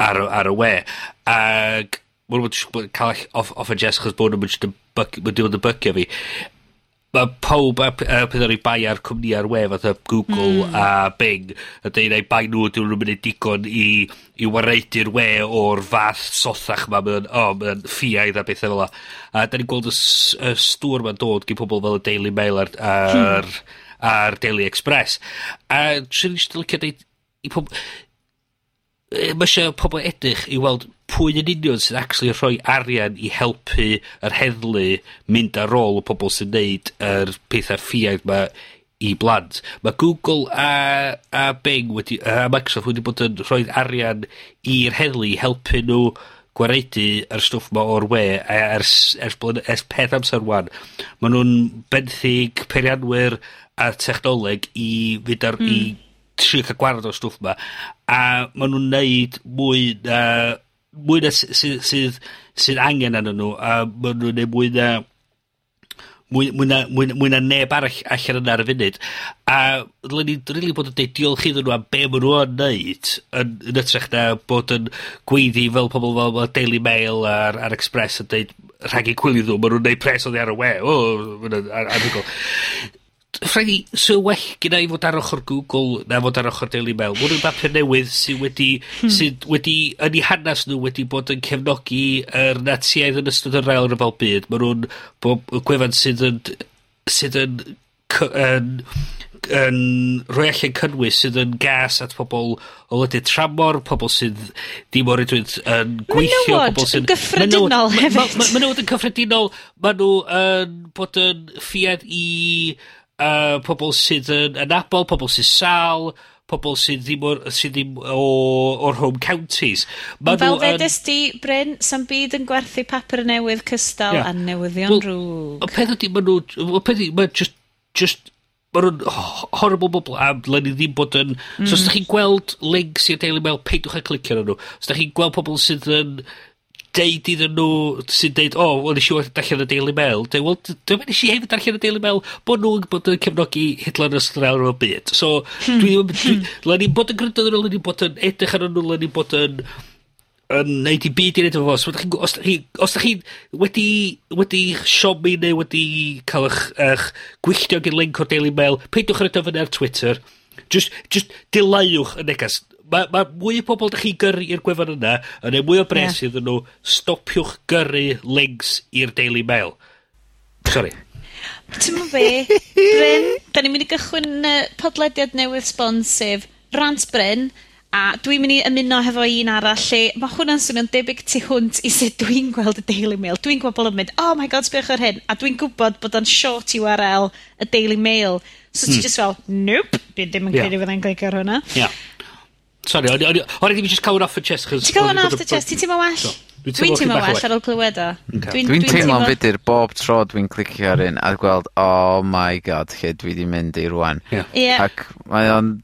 ar y ar y we, Ac mae'n nw 'di ca'l off off a chest 'chos bod nw ddim yn jyst yn yn bygio fi mae pawb a p- a peth ar ei bai ar cwmni ar we fatha Google mm. a Bing a deud ei bai nhw dyn nhw'n mynd i digon i, i wareidu'r we o'r fath sothach ma mae'n oh, mae'n ffiaidd a bethau fel a a da ni'n gweld y, y stŵr ma'n dod gyda pobl fel y Daily Mail a'r ar, mm. ar Daily Express a sy'n eisiau licio deud i pobl mae eisiau pobl edrych i weld pwy yn union sy'n actually rhoi arian i helpu yr heddlu mynd ar ôl y pobl sy'n neud yr pethau ffiaidd ma i blant. Mae Google a, a Bing wedi, a Microsoft wedi bod yn rhoi arian i'r heddlu i helpu nhw gwaredu yr stwff ma o'r we a ers, ers, ers, ers peth amser wan. Mae nhw'n benthyg peirianwyr a technoleg i fynd ar, mm. i hmm. trio cael gwared o'r stwff ma a maen nhw'n neud mwy na uh, mwy na sydd, sydd, sydd angen arnyn nhw, a maen nhw'n neud mwy na, mwy, mwy, na, mwy, mwy na neb arall allan yna ar y funud. A dylen ni rili bod yn deud diolch iddyn nhw am be maen nhw yn neud yn, yn ytrach na bod yn gweiddi fel pobl fel, fel Daily Mail a'r, ar Express yn deud rhag i gwylio nhw, maen nhw'n neud pres oddi ar y we, o, oh, anhygol rhaid i... 'Sa well gyda i fod ar ochr Google na fod ar ochr Daily Mail. Ma' yn bapur newydd sy wedi, hmm. sydd wedi, yn 'u hanas nhw wedi bod yn cefnogi yr Natsïaid yn ystod yr ail ryfel byd. Ma' nhw'n bob gwefan sydd yn, sydd yn, cy, yn, yn rhoi allan cynnwys sydd yn gas at pobl o lydydd tramor, pobl sydd ddim o rydwyd yn gweithio. Menywod pobl sydd, yn gyffredinol hefyd. Menywod yn cyffredinol, maen nhw yn bod yn ffiad i uh, pobl sydd yn anabol, pobl sydd sal, pobl sydd ddim o'r, sydd ddim o, o'r home counties. Ma Fel fedys di, Bryn, sa'n byd yn gwerthu papur newydd cystal yeah. a newyddion well, rhwg. Y peth ydy, ma nhw, y peth ydy, ma just, just, ma nhw'n horrible bobl, a le ni ddim bod yn, mm. so os mm. da chi'n gweld links i'r Daily Mail, peidwch a clicio ar nhw. Os da chi'n gweld pobl sydd yn, uh, deud iddyn nhw, sy'n deud, o, oh, wel, nes i wedi darllen y Daily Mail, dweud, wel, dwi'n meddwl nes i hefyd darllen y Daily Mail, bod nhw'n bod yn cefnogi Hitler yn ystod awr o'r byd. So, hmm. dwi ddim, hmm. le ni bod yn gryndo nhw, le ni bod yn edrych ar nhw, le ni bod yn yn neud i byd i'n edrych efo fo. So, chi, os ydych chi, os da chi wedi, wedi siomi neu wedi cael eich, eich gwylltio gyda link o'r Daily Mail, peidiwch ar y dyfynu ar Twitter. Just, just dilaiwch y negas mae ma mwy o bobl ydych chi gyrru i'r gwefan yna, yn ei mwy o bres yeah. iddyn nhw, stopiwch gyrru links i'r Daily Mail. Sorry. Ti'n mwyn fe, Bryn, da ni'n mynd i gychwyn uh, podlediad newydd sponsif, Rant Bryn, a dwi'n mynd i ymuno hefo un arall lle, mae hwnna'n swnio'n debyg tu hwnt i sut dwi'n gweld y Daily Mail. Dwi'n gweld bod yn mynd, oh my god, sbioch ar hyn, a dwi'n gwybod bod o'n short URL y Daily Mail. So mm. ti hmm. just fel, nope, dwi ddim yn credu yeah. fydda'n glicio ar hwnna. Yeah. Sorry, o'n i ddim eisiau cael yn off y chest. Ti'n cael yn off the chest, ti'n teimlo well? Dwi'n teimlo well ar ôl clywed o. Dwi'n teimlo'n fydur bob tro dwi'n clicio ar un a gweld, oh my god, lle dwi wedi mynd i rwan. Ac mae o'n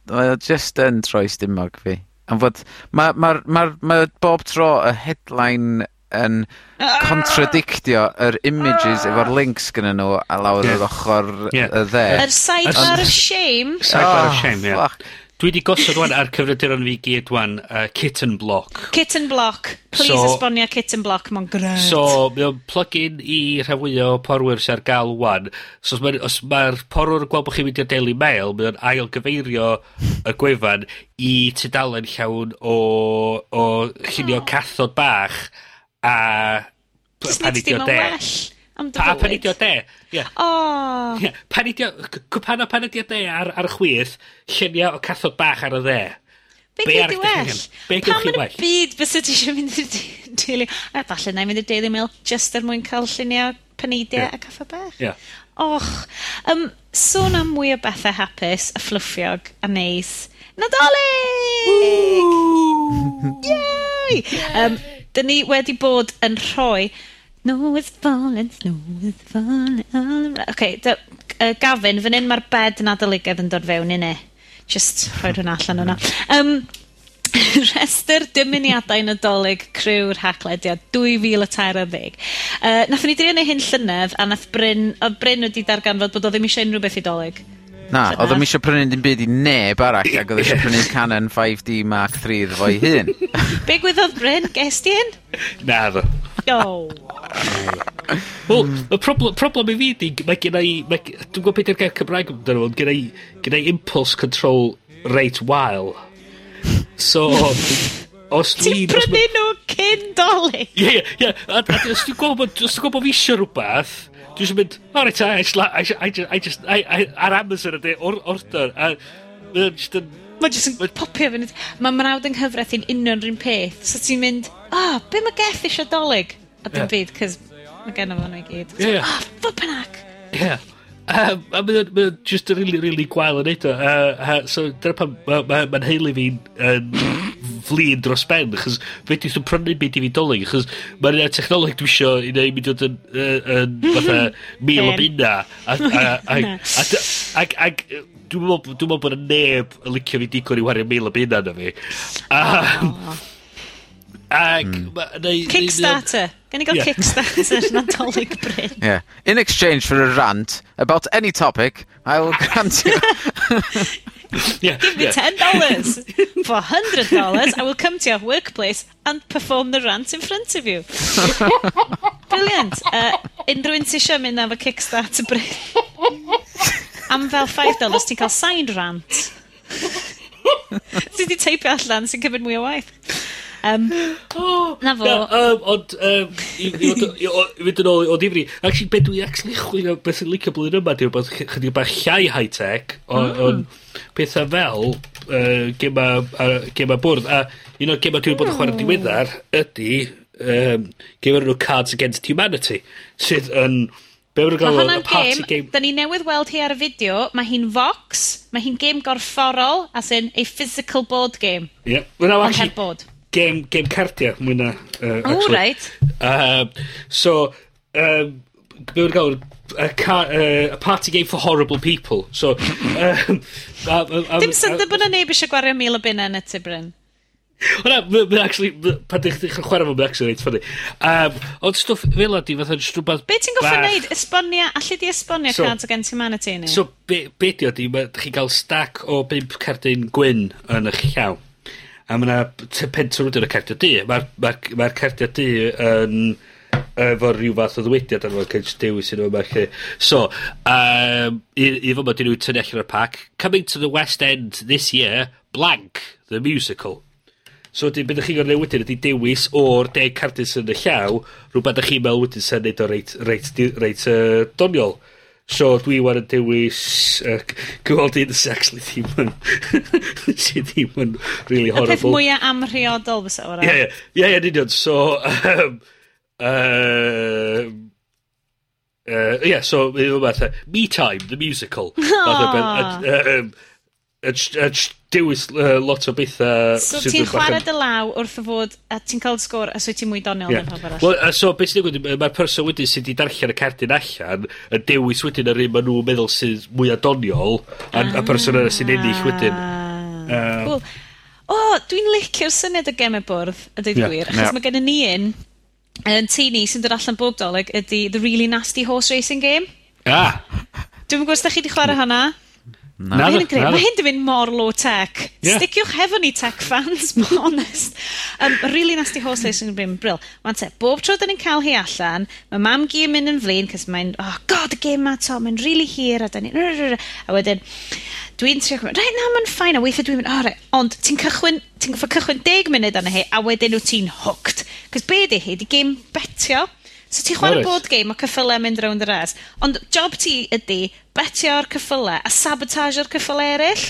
just yn troi stumog fi. Am fod, mae ma, ma, ma bob tro y headline yn ah! contradictio yr images ah! efo'r links gyda nhw a lawr yr ochr y dde. Yr sidebar of shame. Sidebar of ah, shame, ie. Dwi wedi gosod wan ar cyfrifiaduron fi gyd wan, uh, Kitten Block. Kitten Block. Please so, esbonio Kitten Block, mae'n gred. So, mae o'n plug-in i rhafwyo porwyr sy'n ar gael wan. So, os mae'r ma porwyr yn gweld bod chi'n mynd i'r Daily Mail, mae o'n ail gyfeirio y gwefan i tydalen llawn o, o llunio oh. cathod bach a... Just neud dim yn well. Am dy fywyd. A pan de. Ie. O! Ie. Panidio, ydi o... Cwpana pan o de ar, ar y chwith, llunia o cathod bach ar y dde. Be, Be gyd i well? Be gyd chi well? byd fysa ti eisiau mynd i'r daily... A falle na i mynd i'r daily mail just er mwyn cael llunia paneidiau yeah. a caffa bach. Ie. Yeah. Och. Um, sôn am mwy o bethau hapus, a fflwffiog, a neis. Nadolig! Yay! Yay! Um, dyn ni wedi bod yn rhoi Snow is falling, snow is falling all around. Ok, da, uh, Gavin, fan hyn mae'r bed yn adolygydd yn dod fewn i ni. Just rhoi hwnna allan hwnna. Um, Rester dymuniadau nadolig cryw'r hachlediad 2013. Uh, nathon ni drio neu hyn llynedd a nath Bryn, o Bryn wedi darganfod bod o ddim eisiau unrhyw beth i dolyg. Na, oedd o'm eisiau prynu dim byd i neb arall ac oedd eisiau prynu Canon 5D mark III iddo fo 'i hun. Be' gwyddod Bryn? Ges ti Na, ddo. O! Wel, y probl- problem i fi 'di mae gen i, mae g- dwi'm gwbo be' gair Cymraeg amdano fo ond gen i, genna i impulse control rate wael. So, os Ti'n dwi'n... os ma- prynu nhw cyn 'Dolig? Ie, ie, ie. A, a os dwi'n gwybod bod, os dwi'n gweld bod fi eisiau rhywbeth, Dwi'n siarad mynd, o reit, I just, I just, I just, I, I, ar Amazon ydy, or, order, a mae'n just yn... Mae'n just yn popio fynd, mae mrawd yng nghyfraith i'n union rhywun peth, so ti'n mynd, o, oh, be mae geth eisiau dolyg? A dim yeah. byd, cys mae gen fo fo'n i gyd. Ie. Yeah. O, oh, fypanac! Ie. Yeah. Um, a mae'n ma just yn really, really gwael yn eto. Uh, uh, so dyna pan mae'n ma, ma, heili fi'n um, flin dros ben, achos fedrith nhw prynu byd i fi dolyg, achos mae'n un technoleg dwi isio i neud mynd yn, yn, fatha, mil o bunna. Ac, ac, dwi'n meddwl bod y neb yn licio fi digon i wario mil o bunna na fi. Um, oh. Ac... Mm. Ma, neu, Kickstarter. Gen i gael yeah. Kickstarter Nadolig Bryn. Yeah. In exchange for a rant about any topic, I will grant you... yeah, Give me $10. for $100, I will come to your workplace and perform the rant in front of you. Brilliant. Uh, unrhyw un sy'n eisiau mynd am y Kickstarter Bryn? Am fel $5, ti'n cael signed rant. Ti wedi teipio allan sy'n cymryd mwy o waith. Um, oh, na fo. Na, um, ond, um, i, i, i, i fynd yn ôl o ddifri, actually, be dwi'n actually chwilio beth yn licio blwyddyn yma, dwi'n bod chydig bach llai high-tech, mm. ond on, pethau fel uh, gema, uh, gema bwrdd, a un o'r gema dwi'n bod yn chwarae mm. diweddar ydy um, gema nhw Cards Against Humanity, sydd yn... Be mae gael o'n party game... game. Da ni newydd weld hi ar y fideo, mae hi'n Vox, mae hi'n gêm gorfforol, as in a physical board game. Ie. Yeah. Ond her board game, game cardia mwy na... Uh, oh, o, right. Um, so, um, be mewn gawr, a, car, uh, a party game for horrible people. So, um, a, a, a, Dim syndod uh, bod na neb eisiau gwario mil o bunna yn y Bryn. Wel, mae'n actually, pan ddech chi'n chwarae fo'n actually reit ffynnu. Um, ond stwff fel ydi, fatha jyst rhywbeth... Be ti'n goffa wneud? Esbonia, allu di esbonia so, Cards Against Humanity ni? So, be, be di ydi, oeddi, chi'n cael stack o 5 cardyn gwyn yn eich llaw a mae yna pentol wedyn o cardiau du. Mae'r ma, r, ma, r, du yn efo rhyw fath o ddwydiad arno fo, cynch dewis yn yma lle. So, um, i, i fod mod i nhw tynnu allan o'r pac, Coming to the West End this year, blank, the musical. So, wedyn, beth chi'n gwneud wedyn ydy dewis o'r deg cardus yn y llaw, rhywbeth ydych chi'n meddwl wedyn sy'n neud o reit, reit, reit, reit uh, doniol. So dwi wan yn dewis uh, Gwaldi'n sy'n actually ddim yn Sy'n ddim yn really horrible. Y peth mwyaf amrhiodol fysa o'r Ie, ie, ie, union. So, um, uh, uh, yeah, so, yw yma, me time, the musical. Oh. Ah. Yn dewis uh, lot o bethau... So ti'n chwarae dy law wrth o fod, a ti'n cael sgôr, a so ti'n mwy doniol yeah. na pawb arall. Well, so, beth sy'n digwydd, mae'r person wedyn sydd wedi darllen y cardyn allan, yn dewis wedyn yr un maen nhw'n meddwl sydd mwy adoniol, a, a person yna sy'n ennill wedyn. Um, cool. O, oh, dwi'n licio'r syniad o y bwrdd, y dweud yeah. gwir, achos yeah. mae gen i ni un, yn teini sy'n dod allan bob doleg, ydy The Really Nasty Horse Racing Game. Ah! Dwi'n gwybod os da chi wedi chwarae hwnna. Na, mae hyn yn greu. Mae hyn yn mynd mor low tech. Yeah. Sticiwch hefo ni tech fans, mae'n honest. Um, really nasty horse racing yn brin bril. Mae'n te, bob tro dyn ni'n cael hi allan, mae mam gi yn mynd yn flin, cys mae'n, oh god, y game ma to, mae'n really hir, a dyn ni, a wedyn, dwi'n trio gwybod, rhaid na, mae'n ffain, a weithio dwi'n mynd, oh, right, ond ti'n cychwyn, ti'n cychwyn 10 munud arna hi, a wedyn wyt ti'n hooked. Cys be di hi, di game betio, So ti'n chwarae board game o cyffyle mynd rownd y res. Ond job ti ydy betio'r cyffyle a sabotage'r cyffyle eraill.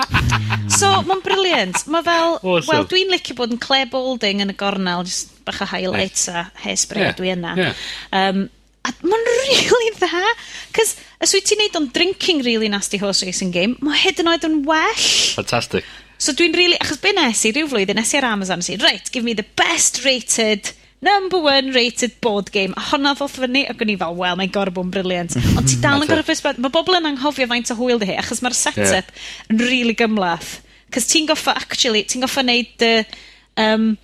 so, mae'n briliant. Mae fel, awesome. wel, dwi'n licio bod yn Claire Balding yn y gornel, just bach o highlights a hairspray yeah. dwi yna. Yeah. Um, a mae'n really dda. Cys, os wyt ti'n neud o'n drinking really nasty horse racing game, mae hyd yn oed yn well. Fantastic. So dwi'n really, achos be nes i, rhyw flwyddyn nes i ar Amazon, nes i, right, give me the best rated number one rated board game. A honna ddoth fyny, ac o'n i fel, wel, mae'n gorau bod yn briliant. Ond ti dal yn gorau ffysbeth, mae bobl yn anghofio faint o hwyl di hi, achos mae'r setup yeah. yn rili really gymlath. Cos ti'n goffa, actually, ti'n goffa neud y um,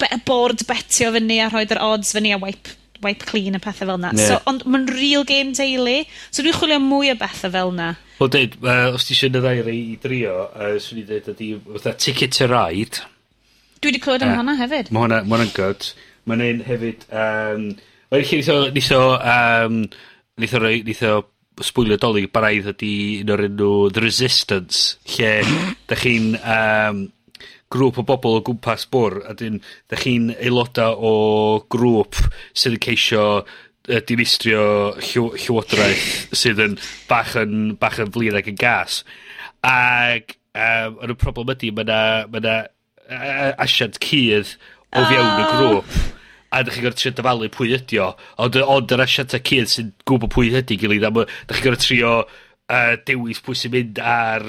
be board betio fyny a rhoi'r odds fyny a wipe wipe clean a pethau fel na. Yeah. So, ond mae'n real game daily, so dwi'n chwilio mwy o bethau fel na. Wel, dweud, uh, os ti eisiau na ddair i drio, uh, swn i dweud ydi, fatha ticket to ride. Dwi wedi clywed am uh, hwnna hefyd. Mae hwnna'n good. Mae'n un hefyd... Um, Mae'n lle nitho... Nitho... Um, nitho, roi, nitho sbwylio dolyg baraidd ydi un o'r enw The Resistance, lle da chi'n um, grŵp o bobl o gwmpas bwr, a dyn, da chi'n aeloda o grŵp sydd yn ceisio uh, dinistrio llyw, llywodraeth sydd yn bach yn, bach yn flin ac yn gas. Ac um, yn y problem ydy, mae yna ma asiant cydd o fiewn y ah. grŵp. A ydych chi'n gorfod trio dyfalu pwy ydi o. Ond, ond yr asianta cyd sy'n gwybod pwy ydi gilydd, a ydych chi'n gorfod trio uh, dewis pwy sy'n mynd ar,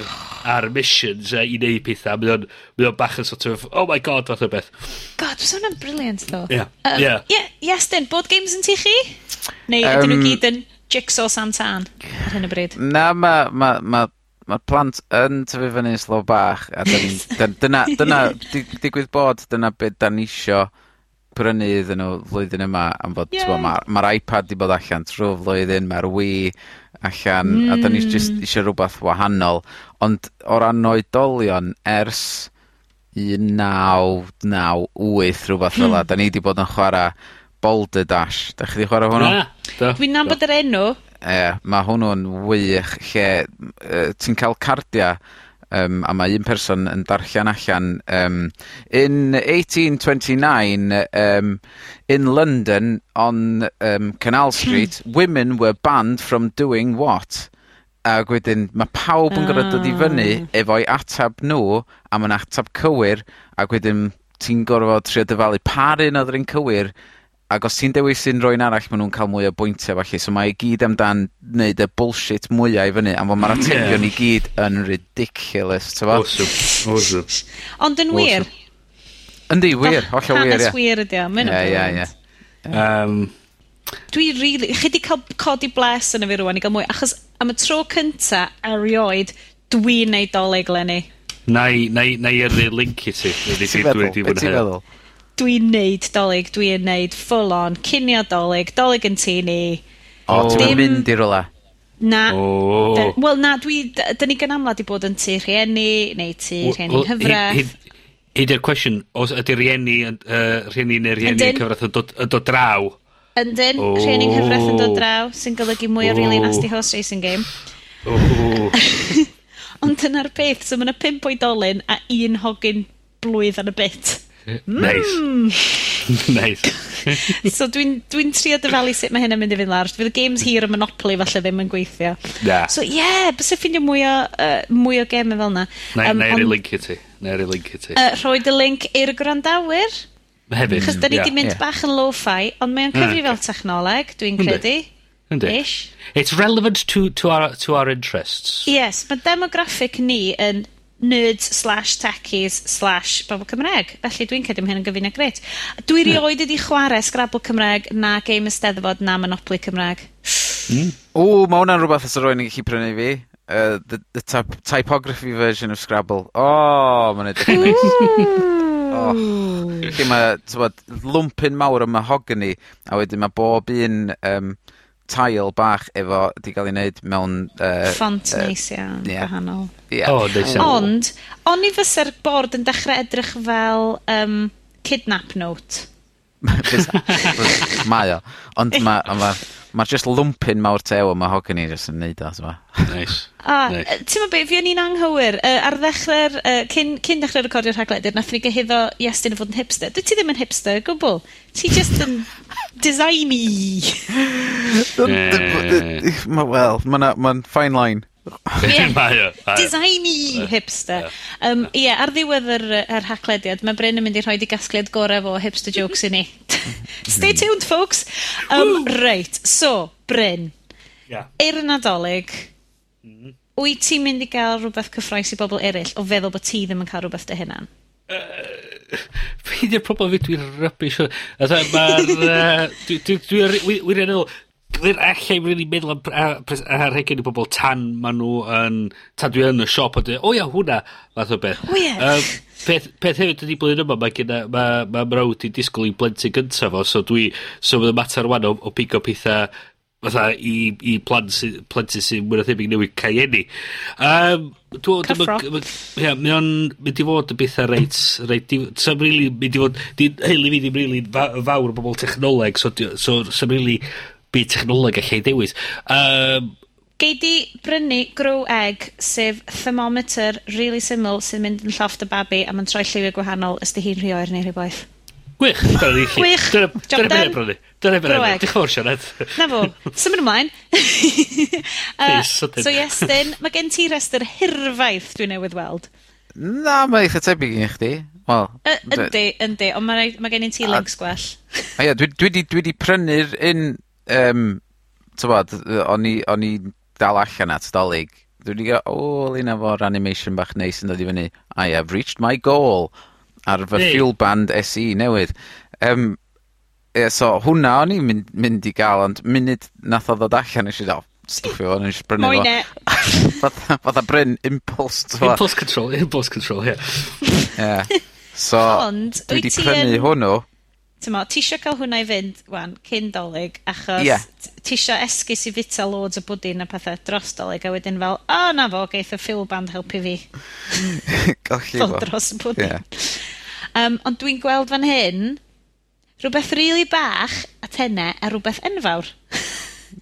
ar missions uh, i neud pethau. Mae o'n, mae o'n bach yn sort of, oh my god, fath o beth. God, fes hwnna'n briliant, ddo. Yeah. Um, yeah. yeah. Yes, then, board games yn ti chi? Neu um, ydyn nhw gyd yn jigsaw Sam Tan ar hyn o bryd? Na, mae ma, ma, ma ma'r plant yn tyfu fyny yn slo bach a dyn, ni'n... Dyn- dyna dyna di- digwydd bod dyna beth da ni isio prynu iddyn nhw flwyddyn yma am fod... yeah. mae'r ma' iPad 'di bod allan trwy flwyddyn mae'r Wii allan... mm. ...a da ni jyst isio rwbath wahanol, ond o ran oedolion ers 1998 rhywbeth fel 'a hmm. da ni 'di bod yn chwarae Boulder Dash. Da chi 'di chwarae hwnnw? Na. Do. Dwi'n nabod yr enw e, mae hwnnw'n wych lle uh, ti'n cael cardia um, a mae un person yn darllen allan Um, in 1829, um, in London on um, Canal Street hmm. women were banned from doing what? A wedyn mae pawb yn gorfod dod i fyny ah. efo'i atab nhw a ma'n atab cywir, a wedyn ti'n gorfod trio dyfalu pa un oedd yr un cywir ac os ti'n dewis un rwy'n arall maen nhw'n cael mwy o bwyntiau falle. so mae i gyd amdan wneud y bullshit mwya i fyny am fod mae'r atebion i gyd yn ridiculous t'mo'? Awesome. Awesome. Ond yn wir. Yndi wir, hollol wir ie. Hanes wir ydi o, Mae'n hynna'n Ie, ie, ie. Um, Dwi. Really, chi di cael codi bles yn y fi rwan i gael mwy, achos am y tro cynta erioed, dwi'n neud doleg lenni. Na i, na i, na i yrru link i ti. Ti'n meddwl? Be ti'n meddwl? Dwi'n neud Dolig, dwi'n neud full on cinio Dolig, Dolig yn tŷ ni. O, dim... mynd i rwla? Na. Oh. Wel, na, dwi... Dyn ni gan amla di bod yn tu rhieni, neu tu rhieni hyfraith. Hyd i'r cwestiwn, os ydy rhieni, uh, rhieni neu rhieni cyfraith yn dod, dod draw? Yndyn, oh. rhieni hyfraith yn dod draw, sy'n golygu mwy o oh. really nasty horse racing game. Oh. Ond dyna'r peth, so mae yna pimp oedolyn a un hogyn blwydd yn y bit. Nice. Hmm. nice. so dwi'n dwi trio dyfalu sut mae hyn yn mynd i fynd lawr. Fydd y games hir y Monopoly falle ddim yn gweithio. Yeah. So ie, yeah, bys y ffindio mwy o, uh, mwy o gemau fel yna. Na, um, na i link i ti. Na i link i ti. Uh, rhoi dy link i'r gwrandawyr. Hefyd. Chos da ni wedi di mynd yeah. bach yn lo-fi, ond mae'n cyfri mm, fel technoleg, dwi'n credu. Yndi. Ish. It's relevant to, to, our, to our interests. Yes, mae demographic ni yn nerds slash techies slash bobl Cymreg. Felly dwi'n credu mae hyn yn gyfyn gyfuniad gret. Dwi rioed wedi chwarae Scrabble Cymreg na Game Ysteddfod na Monopoly Cymreg. Mm. O, mae hwnna'n rhywbeth os rwy'n gallu prynu fi. Uh, the, the typ typography version of Scrabble. O, oh, mae'n edrych yn neis. Oh, lle mae, tywed, lwmpyn mawr o mahogany, a wedyn mae bob un um, tail bach efo 'di gael ei wneud mewn yy... Ffont neis iawn. Ie. Gwahanol. Yeah. O neis iawn. Ond, oni fysa'r bord yn dechrau edrych fel um, kidnap note. Mae o. Ond mae... ma' Mae'r just lwmpyn mawr tew o hogan i jyst yn neud o t'mo'? Neis. A yy t'mo' fi o'n i'n anghywir uh, ar ddechrau'r, uh, cyn cyn dechre recordio'r rhaglennydd nath ni gyhuddo Iestyn o fod yn hipster. Dwi ti ddim yn hipster o gwbwl. Ti just yn designy. Ma' wel, mae'n fine line. Yeah. mae o. Designy hipster. Ie, yeah. ar ddiwedd yr, yr haclediad, mae Bryn yn mynd i rhoi di gasgliad gorau o hipster jokes i ni. Stay tuned, folks. Um, reit, so, Bryn. Yeah. Eir yn adolyg, wyt ti'n mynd i gael rhywbeth cyffroes i bobl eraill o feddwl bod ti ddim yn cael rhywbeth dy hunan? Fe uh, di'r problem fi, dwi'n rybys. Mae'r... Dwi'n wirioneddol... Dwi'n allai really meddwl am ar rhegyn i bobl tan ma nhw yn... Tan dwi yn y siop a dwi, o ia, hwnna, fath o beth. O ie. Um, peth, peth hefyd ydy blwyddyn yma, mae gyda, mae, mae mrawd i disgwyl i blentyn gyntaf o, so dwi, so fydd y mater wan o, o pigo pethau fatha i, i plan sy, plentyn sy'n mwyn o thebyg newid caienni. Um, dwi, Cyffro. Ie, mae o'n mynd i fod y bethau reit... reit Sa'n rili mynd i fod... Di, heili fi ddim rili fawr o bobl technoleg, so, so sa'n rili byd technoleg allai dewis. Um, Gei di brynu grow egg, sef thermometer really syml sy'n mynd yn llofft y babi a mae'n troi lliwio gwahanol ysdi hi'n rhoi oer neu rhywbeth. Gwych, dyna ni chi. Gwych, job done. Dyna ni'n brynu. Dyna ni'n brynu. Diolch fawr, Sianed. Na fo, symud ymlaen. uh, so yes, then, mae gen ti rester hirfaith dwi'n newydd weld. Na, mae eitha tebyg i chdi. Wel, yndi, yndi, ond mae ma gen i ti links gwell. A ie, dwi wedi prynu'r un um, t'mod o'n i o'n i dal allan at dolyg, Dwi 'di o wel un efo'r animation bach neis yn dod i fyny. I have reached my goal ar fy... fuel band SE newydd. Um, ie so hwnna o'n i'n mynd mynd i gael, ond munud nath o ddod allan nesh i feddwl stwffio fo nesh i brynu fo. Moyn e. fatha, fatha bryn impulse t'mo'. Impulse control, impulse control ie. Ie. So, Ond, dwi 'di prynu hwnnw. Tymo, ti isio cael hwnna i fynd, wan, cyn dolyg, achos yeah. ti isio esgus i fita loads o bwdin a pethau dros dolyg, a wedyn fel, o, na fo, geith y Phil Band helpu fi. Golli fo. dros y bwdin. Yeah. Um, ond dwi'n gweld fan hyn, rhywbeth rili really bach a tenne a rhywbeth enfawr.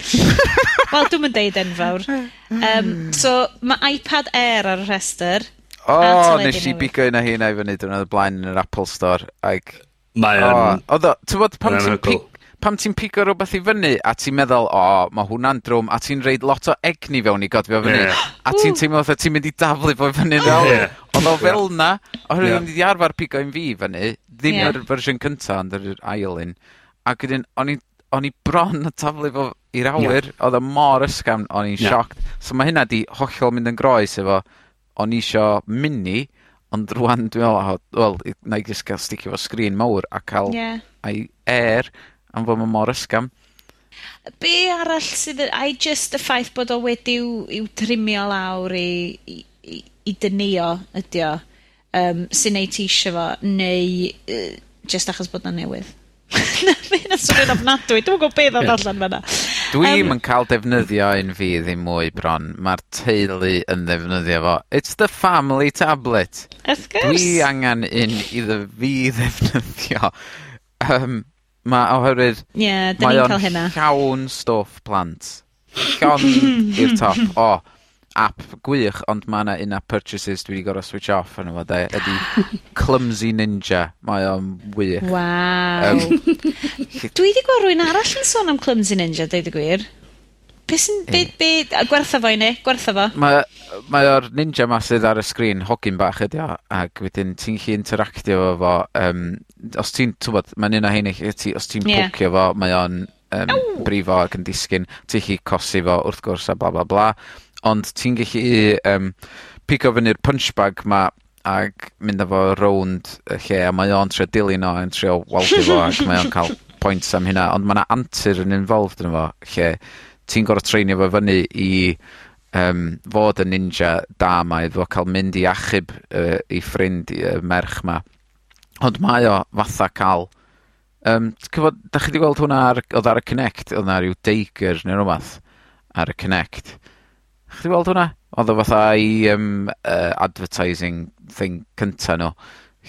Wel, dwi'n mynd deud enfawr. Um, so, mae iPad Air ar y rhestr. O, oh, nes i bigo un o hynna i fyny dwi'n oedd blaen yn yr Apple Store. Ag Mae o, yn... Oedd o, ti'n bod, pam ti'n pic, pam ti'n pigo rhywbeth i fyny a ti'n meddwl, o, oh, mae hwnna'n drwm, a ti'n reid lot o egni fewn i godfio fyny, yeah. a ti'n teimlo fatha ti'n mynd i daflu fo i fyny fel. Yeah. Oedd o fel na, oherwydd yeah. o'n i wedi arfer pigo un fi fyny, ddim yeah. yr fersiwn cynta, ond yr ail un, ac wedyn, o'n i o'n i bron y taflu fo i'r awyr, yeah. oedd o mor ysgafn, o'n i'n yeah. sioct. So mae hynna di hollol mynd yn groes efo, o'n i isio mini, Ond rwan dwi'n meddwl, oh, wel, na i jyst gael sticio fo sgrin mawr a cael yeah. a'i air am fod mae'n mor ysgam. Be arall sydd... I just y ffaith bod o wedi'w i'w trimio lawr i, i, i, i dynio ydi o, um, sy'n neud ti isio fo, neu uh, just achos bod na newydd. na, mae'n swnio'n ofnadwy. Dwi'n gwybod beth oedd allan fyna. Dwi'm um, yn cael defnyddio un fi ddim mwy bron. Mae'r teulu yn ddefnyddio fo. It's the family tablet. Of course. Dwi angen un iddo fi ddefnyddio. Um, mae oherwydd... Ie, yeah, da ni'n cael hynna. Mae o'n llawn stwff plant. Llawn i'r top. O, oh, app gwych, ond mae yna un app purchases dwi wedi gorau switch off yn fo 'de ydi Clumsy Ninja. Mae o'n wych. Waw. Yym. Dwi wedi gweld rwy'n arall yn sôn am Clumsy Ninja dweud y gwir. Be' sy'n be' mm. be' a gwertha fo i ni, gwertha fo. Ma' mae o'r ninja 'ma sydd ar y sgrin, hogyn bach ydi o, ac wedyn ti'n gallu interactio efo fo Um, os ti'n t'wbod mae'n un o heini lle ti os ti'n... Ie. ...pwcio fo mae o'n um, brifo ac yn disgyn, ti'n 'llu cosi fo wrth gwrs a bla bla bla. Ond ti'n gallu yym pigo fyny'r punch bag 'ma ac mynd â fo rownd y lle a mae o'n trio dilyn o yn trio waldio fo ac mae o'n cael points am hynna, ond mae yna antur yn involved yn fo lle ti'n gor'o' treinio fo fyny i um, fod yn ninja da 'ma iddo fo cael mynd i achub uh, 'i ffrind i uh, merch 'ma. Ond mae o fatha cael um, cyfod, da chi 'di gweld hwnna ar... oedd ar y Connect oedd 'na ryw deiger neu rhywbeth ar y Connect Chi 'di weld hwnna? Oedd o fatha i um, uh, advertising thing cynta nhw,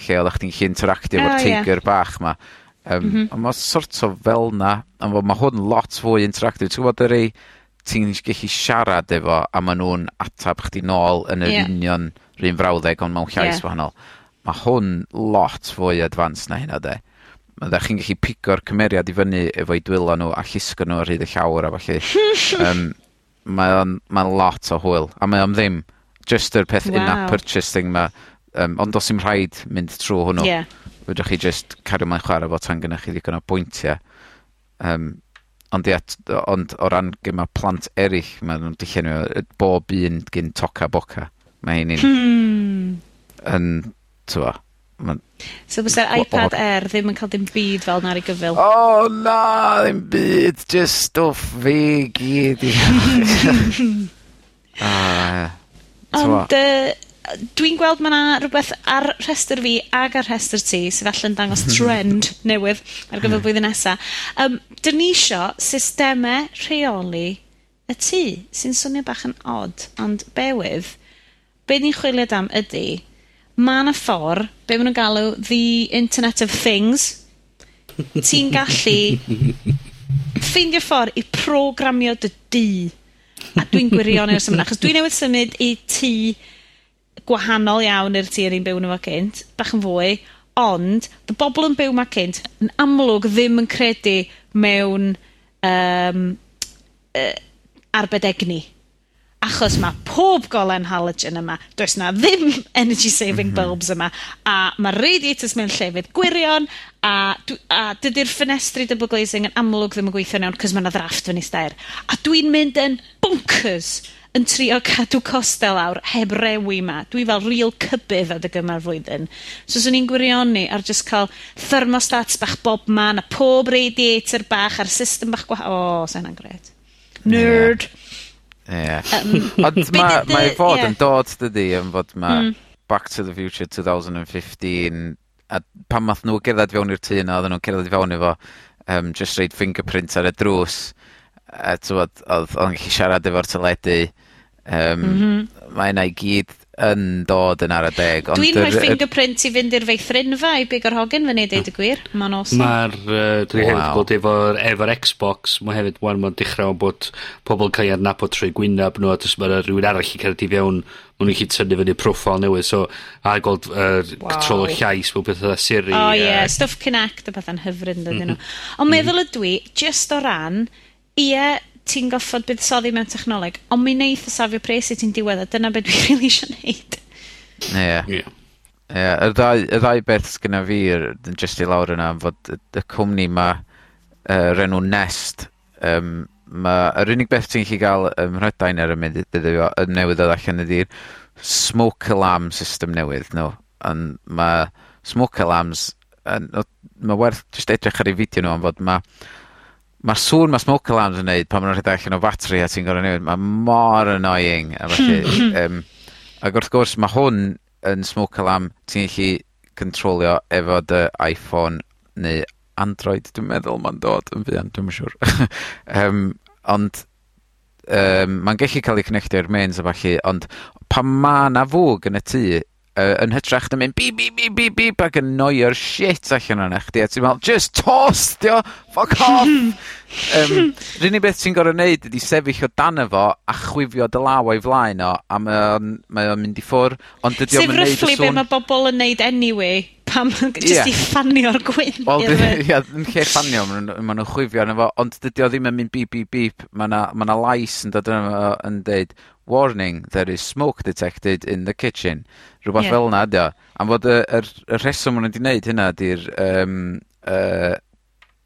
lle oddach chdi'n gallu interactio... Ah, o ie. ...efo'r teigr bach 'ma Um, mm -hmm. Ond mae sort of fel 'na ond mae hwn lot fwy interactive Ti'n gwybod yr ei, ti'n gallu siarad efo a maen nhw'n atab chdi nôl yn yr... Ie. ...union rhywun frawddeg ond mewn llais... Ie. ...wahanol. Mae hwn lot fwy advanced na hynna 'de. Mae 'dach chi'n gallu pigo'r cymeriad i fyny efo'i dwylo nhw a llusgo nhw ar hyd y llawr a falle. um, mae o'n ma'n lot o hwyl, a mae o'n ddim. Just yr peth wow. in-app purchase thing 'ma, Um, ond os 'im rhaid mynd trwy hwnnw. Ie. fydwch chi just cario mlaen chwarae fo tan gynnach chi ddigon o bwyntiau. Um, ond ia t- ond o ran gema plant erill, mae nhw'n dullenwi yy bob un gyn Toca Boca. Ma' 'heini'n... Hmm. ...yn t'mo' ma'n... So bysa'r iPad Air ddim yn cael dim byd fel na'r 'i gyfyl? O oh, na ddim byd, just stwff fi gyd i A Ond yy dwi'n gweld ma' 'na rwbeth ar rhestr fi ag ar rhestr ti sydd allan dangos trend newydd ar gyfer hmm. blwyddyn nesa. Um, 'dyn ni isio systemau rheoli y tŷ, sy'n swnio bach yn odd, ond bewydd, be' ni'n chwilio am ydy, mae yna ffor, be' maen nhw'n galw the Internet of Things, ti'n gallu ffeindio ffor i programio dy dŷ, a dwi'n gwirionedd symud, achos dwi newydd symud i tŷ gwahanol iawn i'r tŷ o'n i'n byw yno cynt, bach yn fwy, ond, y bobl yn byw 'ma cynt, yn amlwg ddim yn credu mewn, um, uh, arbedegni achos mae pob golen halogen yma, does na ddim energy saving mm -hmm. bulbs yma, a mae radiators mewn llefydd gwirion, a, a dydy'r ffenestri double glazing yn amlwg ddim yn gweithio'n iawn, cos mae yna ddrafft fyny stair. A dwi'n mynd yn bunkers yn trio cadw costel awr heb rewi ma. Dwi fel real cybydd adeg yma'r flwyddyn. So, swn i'n gwirioni ar just cael thermostats bach bob man, a pob radiator bach, a'r system bach gwahanol. O, oh, sa'n gret. Nerd. Yeah. Ie. Um, Ond mae ma i fod yeah. yn dod, dydy, yn fod mae mm. Back to the Future 2015, a pan math nhw gerdded fewn i'r tŷ na, oedden nhw'n cerdded fewn efo um, just reid fingerprint ar y drws. A tywod, oedd o'n gallu siarad efo'r teledu. Um, mm -hmm. Mae yna i gyd yn dod yn ar y deg. Dwi'n rhoi fingerprint i fynd i'r feithrinfa i big o'r hogan fyny, deud y gwir. Mae'n awesome. Mae'r, uh, dwi wow. hefyd bod efo'r efo Xbox, mae hefyd wan mae'n dechrau o'n bod pobl yn cael ei adnabod trwy gwynaf nhw, a dys mae rhywun arall i cael ei fewn, maen nhw'n gallu tynnu fyny profil newydd, so a gweld uh, wow. control o llais, mae'n pethau Siri. O oh, ie, yeah. Stuff Connect, a bethau'n hyfryd yn dydyn nhw. Mhm. Ond mhm. meddwl ydw i, just o ran, ie, ti'n goffod buddsoddi mewn technoleg, ond mi wneith y safio pres i ti'n diwedd, a dyna beth dwi'n rili eisiau gwneud. Ie. Yeah. Ie. Yeah, y, ddau, y ddau beth sgyna fi yn just i lawr yna, fod y, y cwmni ma, uh, renw Nest, um, ma, yr unig beth ti'n chi gael ym Mhrydain ar y mynd y newydd o allan ydy'r smoke alarm system newydd No. No. Mae smoke alarms, yn, mae werth just edrych ar ei fideo nhw, am fod mae mae'r sŵn mae smoke alarms yn neud pan ma' nw'n rhedeg allan o batri a ti'n gorau newid mae mor annoying a hmm, felly hmm. um, ac wrth gwrs mae hwn yn smoke alarm ti'n gallu controlio efo dy Iphone neu Android dwi'n meddwl mae'n dod yn fuan dwi'n yn siŵr. Um, ond um, mae'n gallu cael ei connectio i'r mains a falle, ond pan ma' 'na fwg yn y tŷ uh, yn hytrach na mynd bip, bip, bip, bip, bip, ac yn noio'r shit allan onoch chdi a ti'n meddwl, just toast, dio, fuck off. um, yr unig beth ti'n gorau neud ydi sefyll o dan efo a chwifio dy law o'i flaen o a mae o'n mae o'n mynd i ffwr' ond dydi o'm yn neud y sŵn... Sef roughly be' ma' yn neud anyway pam just jyst i ffanio'r gwyn. Wel ia yn lle ffanio maen nw'n ma' nw'n chwifio arno fo ond dydy o ddim yn mynd bîp bîp bîp Mae 'na ma' 'na lais yn dod yno yn deud warning there is smoke detected in the kitchen. Rhywbeth Rwbath fel yna, ydy o. Am fod y y, y rheswm ma' nw 'di neud hynna ydy'r um, uh,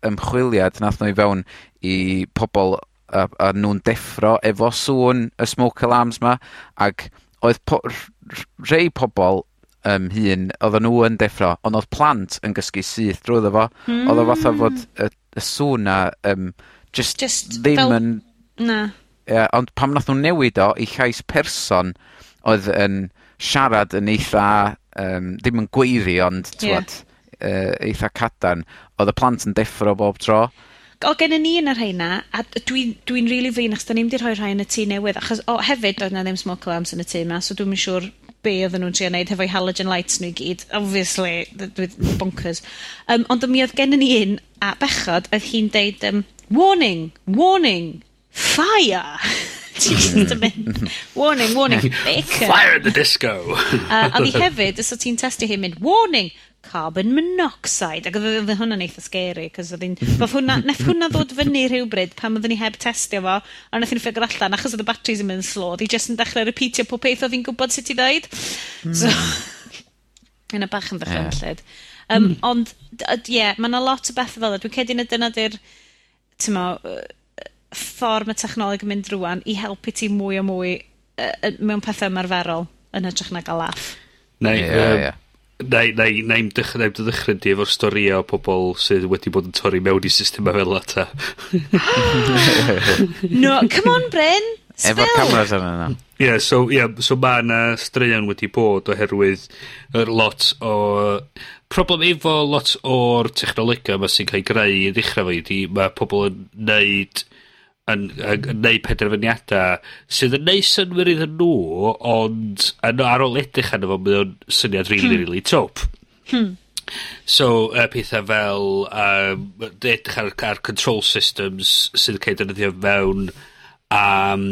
ymchwiliad nath nhw i fewn i pobl a a nhw'n deffro efo sŵn y smoke alarms 'ma ac oedd po- rh- rh- rhei pobol yym hŷn oddan nw yn deffro ond oedd plant yn gysgu syth drwyddo fo. mm. oedd o fatha mm. fod y y sŵn 'na um, just, just ddim fel... yn... Na. Ie, ond pam nath nw newid o i llais person oedd yn siarad yn eitha um, ddim yn gweiri ond t'mod... yeah. uh, eitha cadarn, oedd y plant yn deffro bob tro. O' gen i ni yn yr rheina, a dwi'n dwi really flin achos da ni'n 'di rhoi rhai yn y tŷ newydd achos o hefyd doedd 'na ddim smoke alarms yn y tŷ 'ma so dwi'n yn siŵr be' oedden nhw'n trio neud hefo'i halogen lights nhw i gyd. Obviously dwi'n bonkers. Um, ond mi oedd gen i ni un a bechod oedd hi'n deud um, warning warning fire! Ti jyst yn mynd, warning, warning, bacon. Fire in the disco! uh, a fi hefyd, os o ti'n testio hi'n mynd, warning, carbon monoxide. Ac oedd hwnna'n eitha scary, cos oedd hi'n... hwnna, nath hwnna ddod fyny rhywbryd pan oedden ni heb testio fo, a nath hi'n ffigur allan, achos oedd y batteries yn mynd slow, oedd hi jyst yn dechrau repeatio pob peth oedd hi'n gwybod sut i ddweud. Mm. So, hmm. yna bach yn ddychrynllid. Yeah. Um, mm. Ond, ie, yeah, mae yna lot o bethau fel yna. Dwi'n cedi na dyna di'r, ti'n ffordd mae technoleg yn mynd rwan i helpu ti mwy o mwy uh, mewn pethau ymarferol yn hytrach na gael laff. Neu, yeah, um, yeah. Neu, neu, neu ddechrau neu, ddechrau di efo'r stori o pobl sydd wedi bod yn torri mewn i system fel ata. no, come on Bryn! Efo'r cameras yna yna. Ie, yeah, so, yeah, so mae yna straeon wedi bod oherwydd er lot o... Problem efo lot o'r technolegau yma sy'n cael ei greu i ddechrau fo i di, mae pobl yn neud yn, yn, yn neud penderfyniadau sydd yn neud synwyr iddyn nhw, ond yn ar ôl edrych arno fo, mae o'n syniad really, hmm. really top. Hmm. So, uh, pethau fel um, edrych ar, ar control systems sydd yn cael defnyddio mewn um,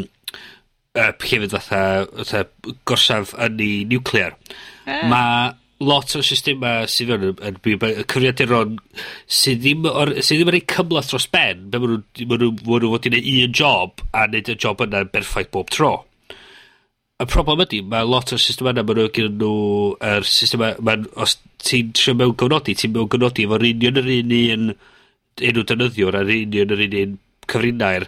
uh, hefyd fatha, fatha gorsaf yn ei nuclear. Eh. Ah. Mae lot o systema sydd yn, yn byw, y cyfriaduron sydd ddim, or, sydd ddim yn ei cymlaeth dros ben, be maen nhw'n maen nhw, ma nhw fod i wneud un job a wneud y job yna'n berffaith bob tro. Y problem ydy, mae lot o'r system yna, maen nhw gyda nhw, er system yna, os ti'n trio mewn gyfnodi, ti'n mewn gyfnodi efo'r union yr un un enw dynyddiwr a'r union yr un un cyfrinair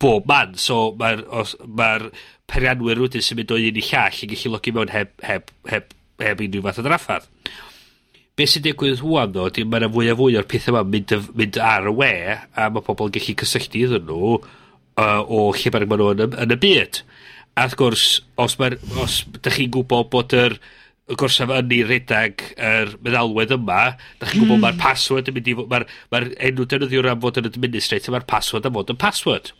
bob man. So mae'r ma, r, perianwyr wedyn sy'n mynd o un i llall yn gallu logi mewn heb, heb, heb heb unrhyw fath o draffarth. Be sy'n digwydd hwan ddo, di mae'n fwy a fwy o'r pethau yma mynd, mynd ar y we, a mae pobl yn gallu cysylltu iddyn nhw uh, o lle bynnag maen nhw yn, yn, y byd. A wrth gwrs, os, mae, os da chi'n gwybod bod yr y gorsaf yn ei redag yr meddalwedd yma, da chi'n gwybod mm. mae'r password yn mynd i fod, mae'r ma enw defnyddiwr am fod yn administrator, mae'r password am fod yn password.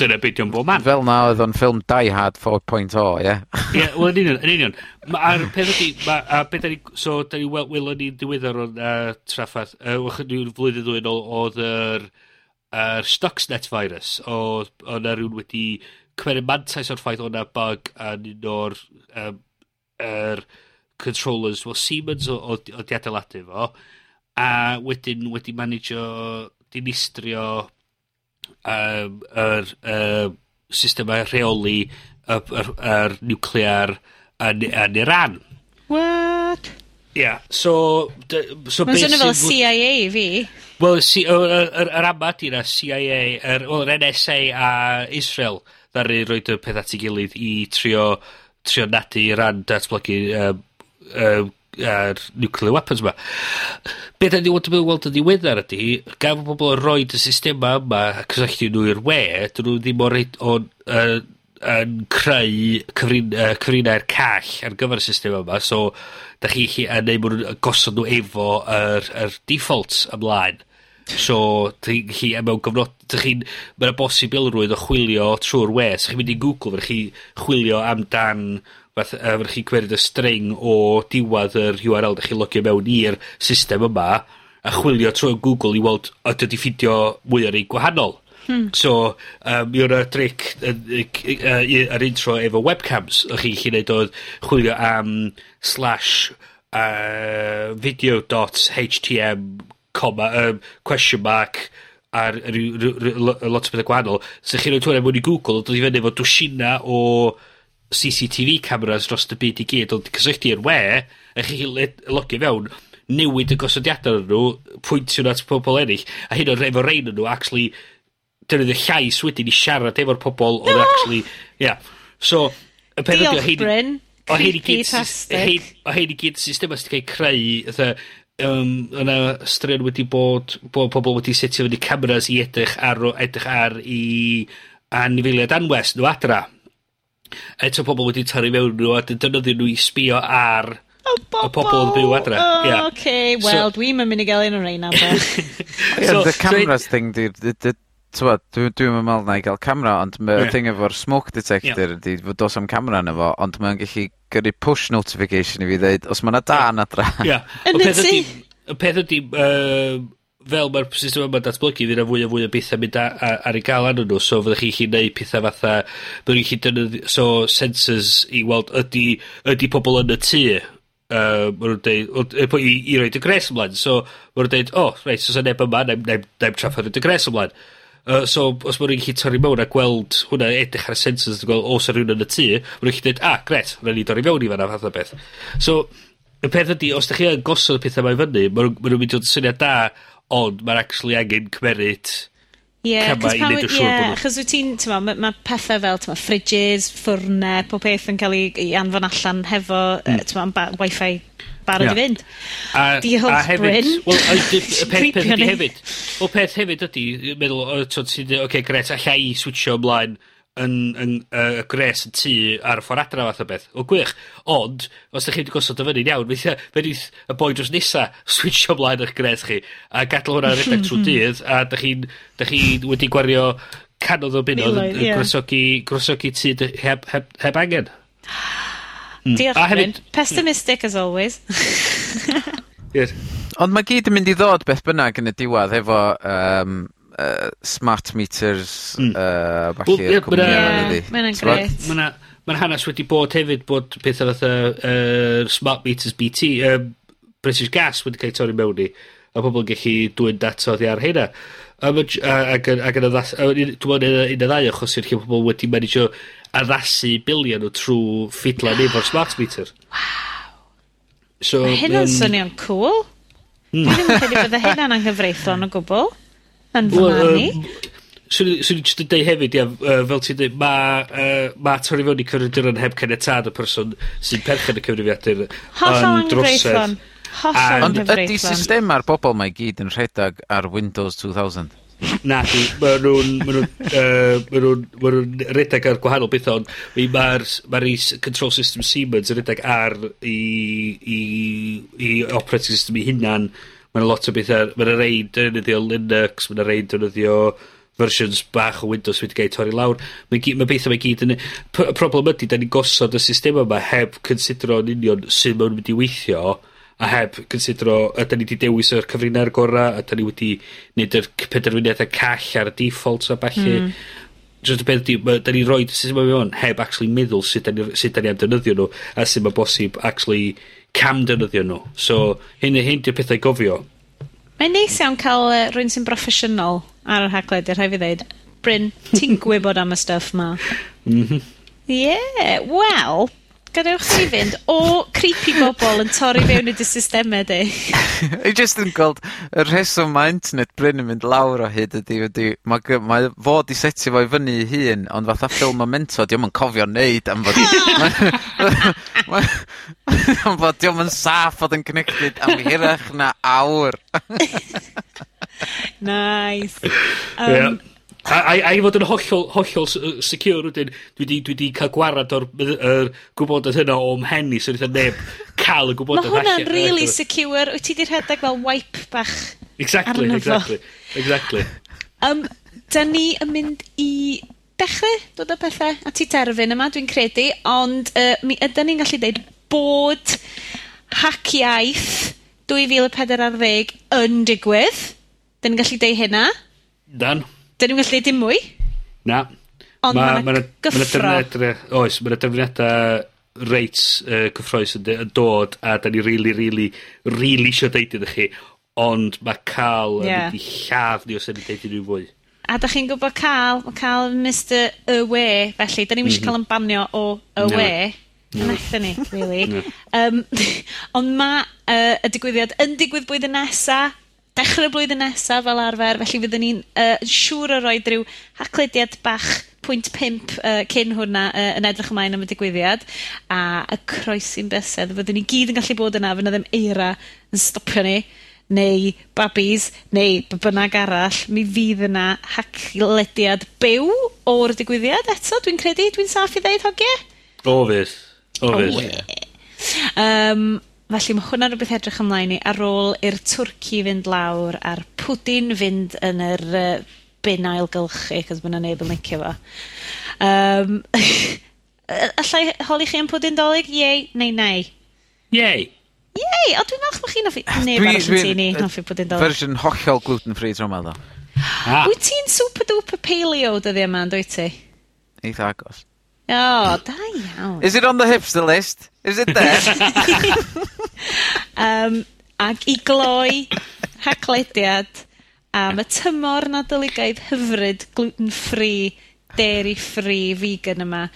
Dyna beth yw'n bob man. Fel na oedd o'n ffilm Die Hard 4.0, ie? Ie, wel, yn union, yn union. Ma, a'r peth ydi, ma, a beth ni, so, da ni wel, welon ni'n diweddar o'n uh, traffath, uh, wach ni'n flwyddyn ddwy'n ôl, oedd yr uh, Stuxnet virus, oedd yna rhywun wedi cymryd mantais o'r ffaith o'na bug yn un o'r um, er controllers, well, Siemens oedd di adeiladu fo, a wedyn wedi manage o dinistrio um, yr um, systemau rheoli yr, yr nuclear yn, yn Iran. What? Ia, yeah, so... so Mae'n swnio fel CIA i fi. Wel, yr ama di na CIA, yr er, NSA a Israel ddaru roed y peth at ei gilydd i trio, trio nadu Iran datblygu um, um, a'r nuclear weapons yma. Be da ni wedi bod yn weld yn ddiweddar ydy, gan fod pobl yn rhoi y systema yma a cysylltu nhw i'r we, dyn nhw ddim o'r reid o'n uh, yn creu cyfrin, uh, cyfrinau'r call ar gyfer y system yma, so da chi chi yn neud mwyn gosod nhw efo yr, yr defaults ymlaen. So, chi, chi mewn gyfnod, chi'n, mae'n bosib ilrwydd o chwilio trwy'r we, so chi'n mynd i Google, fe chi chwilio amdan fath uh, fyddwch chi'n cymryd y string o diwad yr URL 'dych chi'n logio mewn i'r system yma, a chwilio trwy Google i weld ydy i 'di ffindio mwy o'r ei gwahanol. Hmm. So um, mi o' 'na dric yn yy yr intro efo webcams o'ch chi'n gellu neud oedd chwilio am slash uh, video.htm comma um, question mark ar ryw, ryw, ryw, lot o bethau gwahanol. So chi'n rhoi twyna mewn i Google, dod i fyny efo dwsina o CCTV cameras dros y byd i gyd, ond cysylltu i'r we, a chi led- logio fewn, newid y gosodiadau nhw, pwyntio nhw at pobl ennill, a hyn o'n efo rein nhw, actually, defnyddio llais wedyn i siarad efo'r pobl oedd actually, yeah. So, y peth ydi o hyn... Bryn. O hyn i gyd, o hyn i gyd system sydd wedi cael creu, ytho, um, yna straen wedi bod, bod pobl wedi setio fyny cameras i edrych ar, edrych ar i anifeiliad anwes nhw adra eto pobl wedi tarru mewn nhw a defnyddio nhw i sbio ar oh, y y pobl yn byw adre. Oh, yeah. okay. well, so, dwi'm yn mynd i gael un o'r ein am so, The cameras so, thing, di, Tywod, dwi'n dwi meddwl na i gael camera, ond mae'r yeah. thing efo'r smoke detector ydy yeah. fod dos am camera yna fo, ond mae'n gallu gyrru push notification i fi ddeud, os mae'na dan yeah. adra. Ia. Yeah. Y peth ydy, y peth ydy, uh, fel mae'r system yma'n datblygu, fydd yna fwy a fwy o bethau mynd a, a, ar ei gael anyn nhw, so fyddwch chi'n chi neud pethau fatha, byddwch chi'n defnyddio, so sensors i weld ydy, ydy pobl yn y tŷ, uh, maen nhw'n deud, i, i, i roed y gres ymlaen, so maen nhw'n deud, o, oh, reit, so neb yma, neb, neb, neb traffa'r y gres ymlaen. Uh, so, os maen nhw'n gallu torri mewn a gweld hwnna, edrych ar y sensors, a gweld os yw rhywun yn y tŷ, maen nhw'n gallu dweud, ah, gret, rhaid ni dorri mewn i fanna, fath o beth. So, y peth ydy, os da chi yn gosod y pethau mae fyny, maen nhw'n mynd i syniad da ond mae'n actually angen cymeryd Ie, achos wyt ti'n, ti'n ma, mae pethau fel, ti'n ma, fridges, ffwrnau, pob peth yn cael ei anfon allan hefo, mm. ti'n ma, ba, wifi barod yeah. i fynd. A, Di a hefyd, wel, y peth, peth ydy hefyd, o peth hefyd ydy, meddwl, o, ti'n, oce, okay, gret, allai i switcho ymlaen, yn, yn uh, gres yn tŷ ar y ffordd adra fath o beth. O gwych. Ond, os ydych chi wedi gosod o fyny'n iawn, fe wneith y boi dros nesa switcho mlaen eich gres chi a gadael hwnna'n redeg trwy dydd a dych chi'n chi wedi gwario canodd o bunod yn yeah. groesogi, groesogi tŷ heb, heb, heb angen. Mm. Diolch, hefyd, Pessimistic as always. yes. Ond mae gyd yn mynd i ddod beth bynnag yn y diwedd efo um, uh, smart meters mm. uh, falle well, yeah, cwmni yna ydy. Mae'n Mae'n hanes wedi bod hefyd bod pethau fatha uh, smart meters BT, uh, British Gas wedi cael ei torri mewn i, a pobl yn gallu dwy'n data oddi ar hynna. Ac yn addasu, un o ddau achos i'r lle pobl wedi managio addasu bilion o trwy ffidlan efo'r smart meter. Wow. So, Mae hynna'n um, swnio'n cool. Mm. Dwi ddim yn credu bydde hynna'n anghyfreithlon o gwbl. Yn fy marn i. Swn i jyst yn deud hefyd, ia, uh, fel ti'n deud, mae uh, ma torri fewn i cyfrifiaduron heb caniatad y person sy'n perchen y cyfrifiadur yn drosedd. Hollol Ond ydy system ar bobl mae gyd yn rhedeg ar Windows 2000? Na, mae nhw'n ma nhw, uh, ma nhw, ma nhw redeg ar gwahanol bethau, ond mae'r ma control system Siemens yn redeg ar i, i, i operating system i hunan mae'n lot o bethau, mae'n rei defnyddio Linux, mae'n rei defnyddio versions bach o Windows wedi gael torri lawr. Mae, mae bethau mae gyd yn... Y problem ydy, da ni'n gosod y system yma heb considero yn union sy'n mae'n mynd i weithio a heb considero ydy ni wedi dewis yr cyfrinair gorau, ydy ni wedi wneud yr penderfyniadau call ar y default a falle. Mm. Just y beth ydy, da ni'n rhoi system yma mewn heb actually meddwl sut da ni, sut da ni am defnyddio nhw a sut mae bosib actually cam defnyddio nhw. So, hyn, hyn di'r pethau gofio. Mae'n neis iawn cael uh, rhywun sy'n broffesiynol ar yr hagled, i'r rhaid fi ddeud. Bryn, ti'n gwybod am y stuff ma. mm -hmm. Yeah, wel, gadewch chi fynd o creepy bobl yn torri fewn i dy systemau di. I just yn gweld y rheswm mae internet Bryn yn mynd lawr o hyd ydy, ydy mae, gy, mae fo di setio fo i fyny i hun, ond fatha ffilm Memento, diolch yn cofio wneud am fod... am fod diolch yn saff fod yn connected am hirach na awr. nice. Um, yeah. A, a, a i fod yn hollol, hollol secure wedyn, dwi di, dwi di cael gwarad o'r er, gwybodaeth hynna o mhen i, so wnaeth neb cael y gwybodaeth. Mae hwnna'n really secure. Wyt ti di rhedeg fel wipe bach Exactly, arnofo. exactly. Exactly. um, da ni yn mynd i dechrau dod o pethau at i terfyn yma, dwi'n credu, ond uh, mi ydyn ni'n gallu dweud bod hac iaith 2040 yn digwydd. Dyn ni'n gallu deud hynna. Dan. Dyn ni'n gallu dim mwy? Na. Ond mae ma, ma gyffro. Ma defnyddiadau, oes, mae yna defnyddiadau uh, reit uh, cyffroes yn, yn dod a da ni really, really, really eisiau deud iddo chi, ond mae cael yeah. yn mynd i lladd ni os yna deud unrhyw fwy. A da chi'n gwybod mhm. cael, mae cael Mr Awe, felly, da ni'n mm -hmm. cael yn banio o Away. No. Nath ni, really. um, ond mae uh, y digwyddiad yn digwydd blwyddyn nesa, dechrau y blwyddyn nesaf fel arfer, felly fyddwn ni'n uh, siŵr o roed rhyw haclediad bach pwynt pimp uh, cyn hwnna uh, yn edrych ymlaen am y digwyddiad a y croesi'n bysedd fyddwn ni gyd yn gallu bod yna fyna ddim eira yn stopio ni neu babis neu bynnag arall mi fydd yna haclediad byw o'r digwyddiad eto dwi'n credu dwi'n saff i ddeud hogie? O fydd o fydd oh, yeah. um, Felly mae hwnna'n rhywbeth edrych ymlaen i ar ôl i'r twrci fynd lawr a'r pwdin fynd yn yr uh, bin ailgylchu 'c'os mae'n neb yn licio fo. Um, allai holi chi am pwdin dolyg? Iei neu nay? Iei. Iei! O dwi'n falch bod chi'n hoffi... Neb arall yn tŷ ni yn hoffi pwdin dolyg. Fersiwn hollol gluten free tro 'ma ddo. Ah. Wyt ti'n super duper paleo dyddia 'ma yndwyt ti? Eitha agos. O da iawn. Is it on the hipster list? Is it there? um, ac i gloi rhaglediad am y tymor Nadoligaidd hyfryd gluten free, dairy free, vegan yma,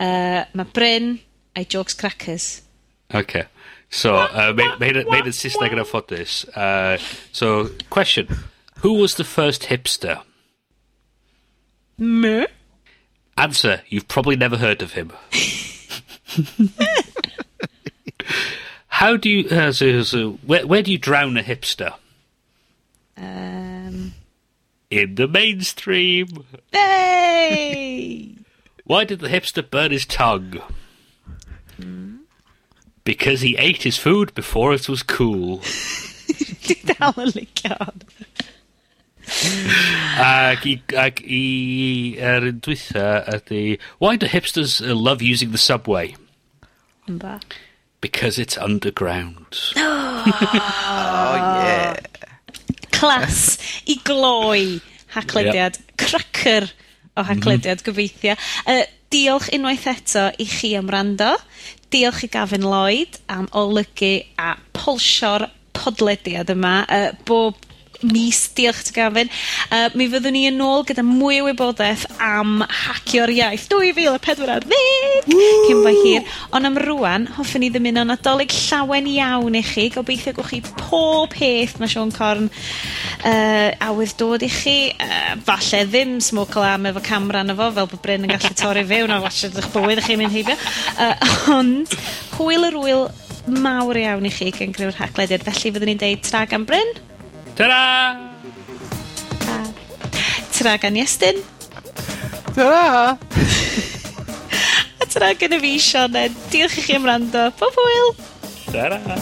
uh, mae Bryn a'i jokes crackers. Oce. So, uh, mae hyn yn Saesneg yn anffodus. Uh, so, question. Who was the first hipster? Me? Answer. You've probably never heard of him. How do you, uh, so, so, where, where do you drown a hipster? Um, In the mainstream. hey! Why did the hipster burn his tongue? Because he ate his food before it was cool. Dwi'n dal yn licio hon. Ac i, ac i er un dwytha ydy, why do hipsters uh, love using the subway? Ba. because it's underground. oh, yeah. Clas i gloi haclediad. Yep. Cracker o mhm. haclediad, mm -hmm. gobeithio. Uh, diolch unwaith eto i chi am rando. Diolch i Gavin Lloyd am olygu a polsio'r podlediad yma. Uh, bob mis. Diolch ti Gafin. Uh, mi fyddwn ni yn ôl gyda mwy o wybodaeth am hacio'r iaith dwy fil a pedwar ar ddeg cyn bo hir. Ond am rwan, hoffwn i ddymuno Nadolig llawen iawn i chi. Gobeithio gewch chi pob peth mae Sean Corn uh, awydd dod i chi. Uh, falle ddim smoke alarm efo camera na fo, fel bod Bryn yn gallu torri fewn a watchad eich bywyd a chi'n mynd heibio. Uh, ond, hwyl yr wyl mawr iawn i chi gan greu'r haglediad. Felly fyddwn ni'n deud tra gan Bryn. Ta-ra! Ta-ra gan Iestyn. Ta-ra! A ta-ra gan y fi, Sionen. Diolch i chi am rando. Bob hwyl! Ta-ra! Ta-ra!